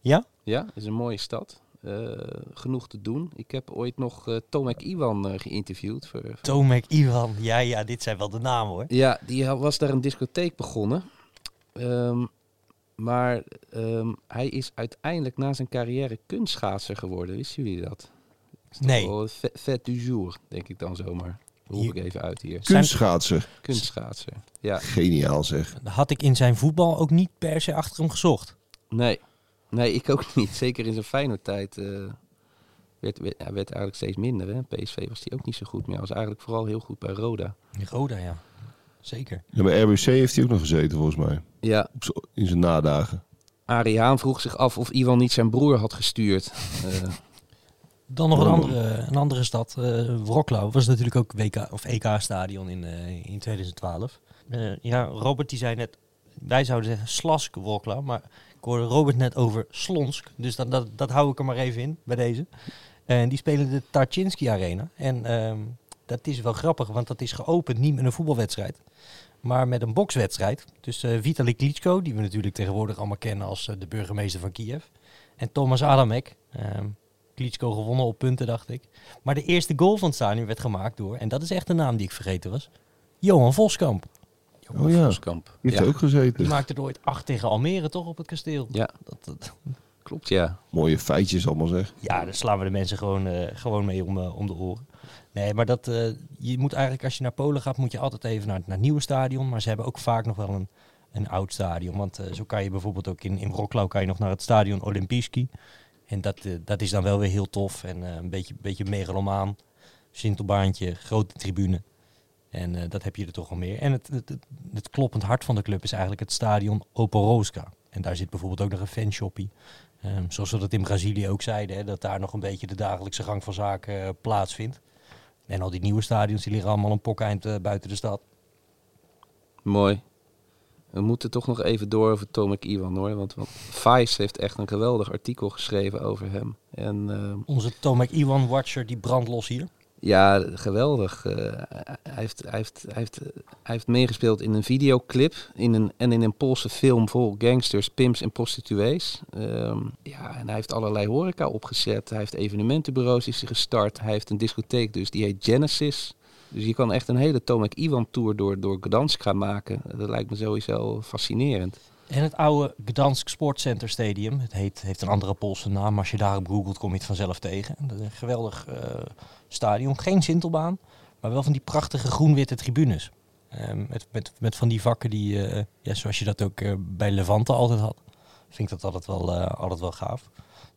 Ja? Ja, is een mooie stad. Eh, genoeg te doen. Ik heb ooit nog eh, Tomek Iwan eh, geïnterviewd. Voor, voor- Tomek, Ivan. Ja, ja, dit zijn wel de namen hoor. Ja, die was daar een discotheek begonnen. Ehm, maar ehm, hij is uiteindelijk na zijn carrière kunstschaatser geworden. Wisten jullie dat? Is toch Nee. vet du jour, denk ik dan zomaar. Roep ik even uit hier. Kunstschaatser. Kunstschaatser. Ja, Geniaal zeg. Had ik in zijn voetbal ook niet per se achter hem gezocht. nee. Nee, ik ook niet. Zeker in zijn Feyenoord-tijd eh, werd, werd, hij werd eigenlijk steeds minder. Hè? PSV was hij ook niet zo goed meer. Hij was eigenlijk vooral heel goed bij Roda. Roda, ja. Zeker. Ja, bij RBC heeft hij ook nog gezeten volgens mij. Ja, in zijn nadagen. Arie Haan vroeg zich af of Iwan niet zijn broer had gestuurd. Eh, Dan nog een andere, een andere stad, eh Wroclaw. Was natuurlijk ook WK of EK-stadion in, eh, in 2012. Eh, ja, Robert die zei net, wij zouden zeggen Slask Wroclaw, maar ik hoorde Robert net over Slonsk. Dus dat, dat, dat hou ik er maar even in bij deze. En die spelen de Tarczynski Arena. En ehm, dat is wel grappig, want dat is geopend niet met een voetbalwedstrijd. Maar met een bokswedstrijd. Dus eh Vitali Klitschko, die we natuurlijk tegenwoordig allemaal kennen als de burgemeester van Kiev. En Thomas Adamek. ehm Klitschko gewonnen op punten, dacht ik. Maar de eerste goal van het stadion werd gemaakt door, en dat is echt een naam die ik vergeten was, Johan Voskamp. Oh ja, Voskamp. die heeft ja, ook gezeten. Die maakte er ooit acht tegen Almere, toch, op het kasteel? Ja. Dat, dat- klopt ja. Mooie feitjes allemaal zeg. ja, daar slaan we de mensen gewoon, eh, gewoon mee om, eh, om de oren. Nee, maar dat, eh, je moet eigenlijk, als je naar Polen gaat, moet je altijd even naar, naar het nieuwe stadion. Maar ze hebben ook vaak nog wel een, een oud stadion. Want eh, zo kan je bijvoorbeeld ook in, in Wroclaw kan je nog naar het stadion Olimpijski. En dat, eh, dat is dan wel weer heel tof en eh, een beetje, beetje megalomaan. Sintelbaantje, grote tribune. En eh, dat heb je er toch al meer. En het, het, het, kloppend hart van de club is eigenlijk het stadion Oporoska. En daar zit bijvoorbeeld ook nog een fanshoppie. Ehm, zoals we dat in Brazilië ook zeiden, hè, dat daar nog een beetje de dagelijkse gang van zaken plaatsvindt. En al die nieuwe stadions die liggen allemaal een pokeind eh, buiten de stad. Mooi. We moeten toch nog even door over Tomek Iwan hoor. Want, want Vice heeft echt een geweldig artikel geschreven over hem. En ehm, Onze Tomek Iwan Watcher die brandt los hier. Ja, geweldig. Eh, hij, heeft, hij, heeft, hij, heeft, hij heeft meegespeeld in een videoclip in een, en in een Poolse film vol gangsters, pimps en prostituees. Ehm, ja, en hij heeft allerlei horeca opgezet. Hij heeft evenementenbureaus is gestart. Hij heeft een discotheek dus, die heet Genesis. Dus je kan echt een hele Tomek Iwan tour door, door Gdansk gaan maken. Dat lijkt me sowieso fascinerend. En het oude Gdansk Sportcenter Stadium. Het heet, heeft een andere Poolse naam. Maar als je daarop googelt kom je het vanzelf tegen. Dat is een geweldig uh, stadion. Geen sintelbaan, maar wel van die prachtige groen-witte tribunes. Um, met, met, met van die vakken die, uh, ja, zoals je dat ook uh, bij Levante altijd had. Vind ik dat altijd wel, altijd wel gaaf.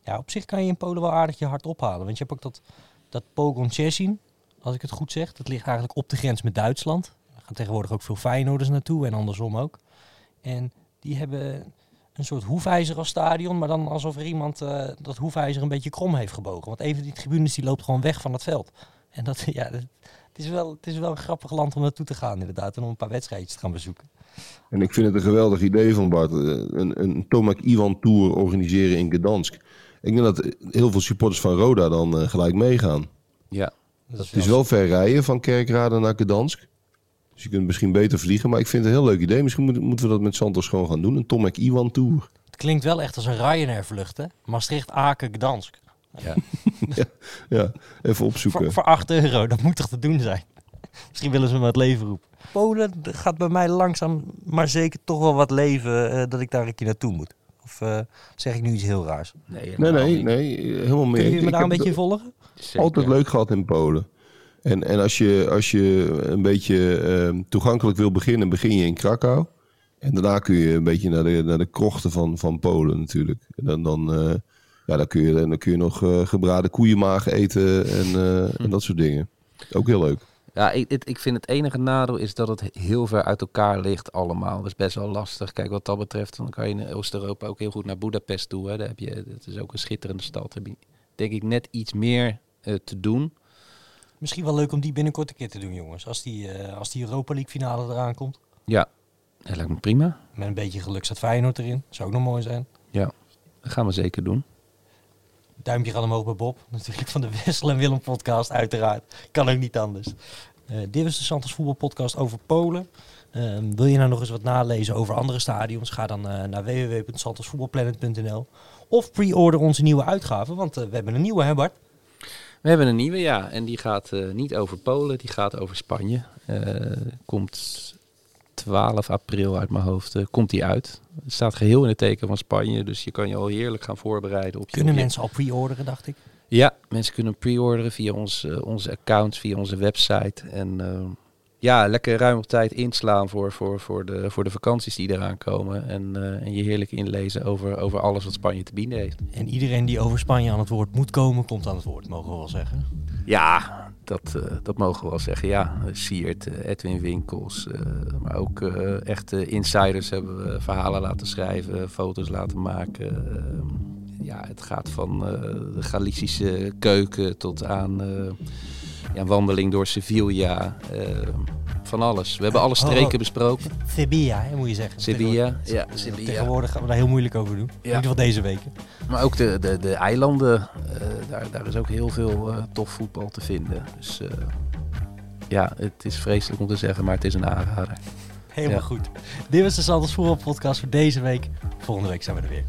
Ja, op zich kan je in Polen wel aardig je hart ophalen. Want je hebt ook dat, dat Pogon Szczecin, als ik het goed zeg. Dat ligt eigenlijk op de grens met Duitsland. Er gaan tegenwoordig ook veel Feyenoorders naartoe en andersom ook. En die hebben een soort hoefijzer als stadion, maar dan alsof er iemand uh, dat hoefijzer een beetje krom heeft gebogen. Want even die tribunes die loopt gewoon weg van het veld. En dat, ja, het, is wel, het is wel een grappig land om naartoe te gaan inderdaad. En om een paar wedstrijdjes te gaan bezoeken. En ik vind het een geweldig idee van Bart. Eh, een, een Tomac Iwan Tour organiseren in Gdansk. Ik denk dat heel veel supporters van Roda dan uh, gelijk meegaan. Ja. Dat is het is wel ver rijden van Kerkrade naar Gdansk. Dus je kunt misschien beter vliegen. Maar ik vind het een heel leuk idee. Misschien moeten we dat met Santos gewoon gaan doen. Een Tomek Iwan Tour. Het klinkt wel echt als een Ryanair vlucht, hè? Maastricht, Aken, Gdansk. Ja. ja, ja, even opzoeken. Voor, voor 8 euro, dat moet toch te doen zijn? Misschien willen ze me het leven roepen. Polen gaat bij mij langzaam, maar zeker toch wel wat leven uh, dat ik daar een keer naartoe moet. Of uh, zeg ik nu iets heel raars? Nee, nee, nee, nee, helemaal meer. Kun je me daar een beetje volgen? Zeker. Altijd leuk gehad in Polen. En, en als, je, als je een beetje uh, toegankelijk wil beginnen, begin je in Krakau. En daarna kun je een beetje naar de, naar de krochten van, van Polen natuurlijk. En dan, dan, uh, ja, dan, kun, je, dan kun je nog uh, gebraden koeienmaag eten en, uh, en dat soort dingen. Ook heel leuk. Ja, ik, ik vind het enige nadeel is dat het heel ver uit elkaar ligt allemaal. Dat is best wel lastig. Kijk, wat dat betreft, dan kan je in Oost-Europa ook heel goed naar Budapest toe. Hè. Daar heb je, dat is ook een schitterende stad. Daar heb je denk ik net iets meer te doen. Misschien wel leuk om die binnenkort een keer te doen, jongens. Als die, uh, als die Europa League finale eraan komt. Ja, dat lijkt me prima. Met een beetje geluk staat Feyenoord erin. Zou ook nog mooi zijn. Ja, dat gaan we zeker doen. Duimpje gaat omhoog bij Bob. Natuurlijk van de Wessel en Willem podcast, uiteraard. Kan ook niet anders. Uh, dit was de Santos voetbalpodcast over Polen. Uh, wil je nou nog eens wat nalezen over andere stadions? Ga dan uh, naar www.santosvoetbalplanet.nl of pre-order onze nieuwe uitgave, want we hebben een nieuwe, hè Bart? We hebben een nieuwe, ja. En die gaat uh, niet over Polen, die gaat over Spanje. Uh, komt 12 april uit mijn hoofd, uh, komt die uit. Het staat geheel in het teken van Spanje, dus je kan je al heerlijk gaan voorbereiden. Op je kunnen mensen al pre-orderen, dacht ik? Ja, mensen kunnen pre-orderen via ons, onze accounts, via onze website. En ja, lekker ruim op tijd inslaan voor, voor, voor, de, voor de vakanties die eraan komen. En, uh, en je heerlijk inlezen over, over alles wat Spanje te bieden heeft. En iedereen die over Spanje aan het woord moet komen, komt aan het woord, mogen we wel zeggen. Ja, dat, uh, dat mogen we wel zeggen. Ja, Siert, Edwin Winkels, uh, maar ook echte insiders hebben we verhalen laten schrijven, foto's laten maken. ja, het gaat van de Galicische keuken tot aan ja, wandeling door Sevilla. Uh, van alles. We hebben alle oh, streken oh, besproken. Sevilla, moet je zeggen. Sevilla, ja. Sevilla. Tegenwoordig gaan we daar heel moeilijk over doen. Ja. In ieder geval deze weken. Maar ook de, de, de eilanden, uh, daar, daar is ook heel veel uh, tof voetbal te vinden. Dus ja, het is vreselijk om te zeggen, maar het is een aanrader. Helemaal ja. goed. Dit was de Santos Voetbal Podcast voor deze week. Volgende week zijn we er weer.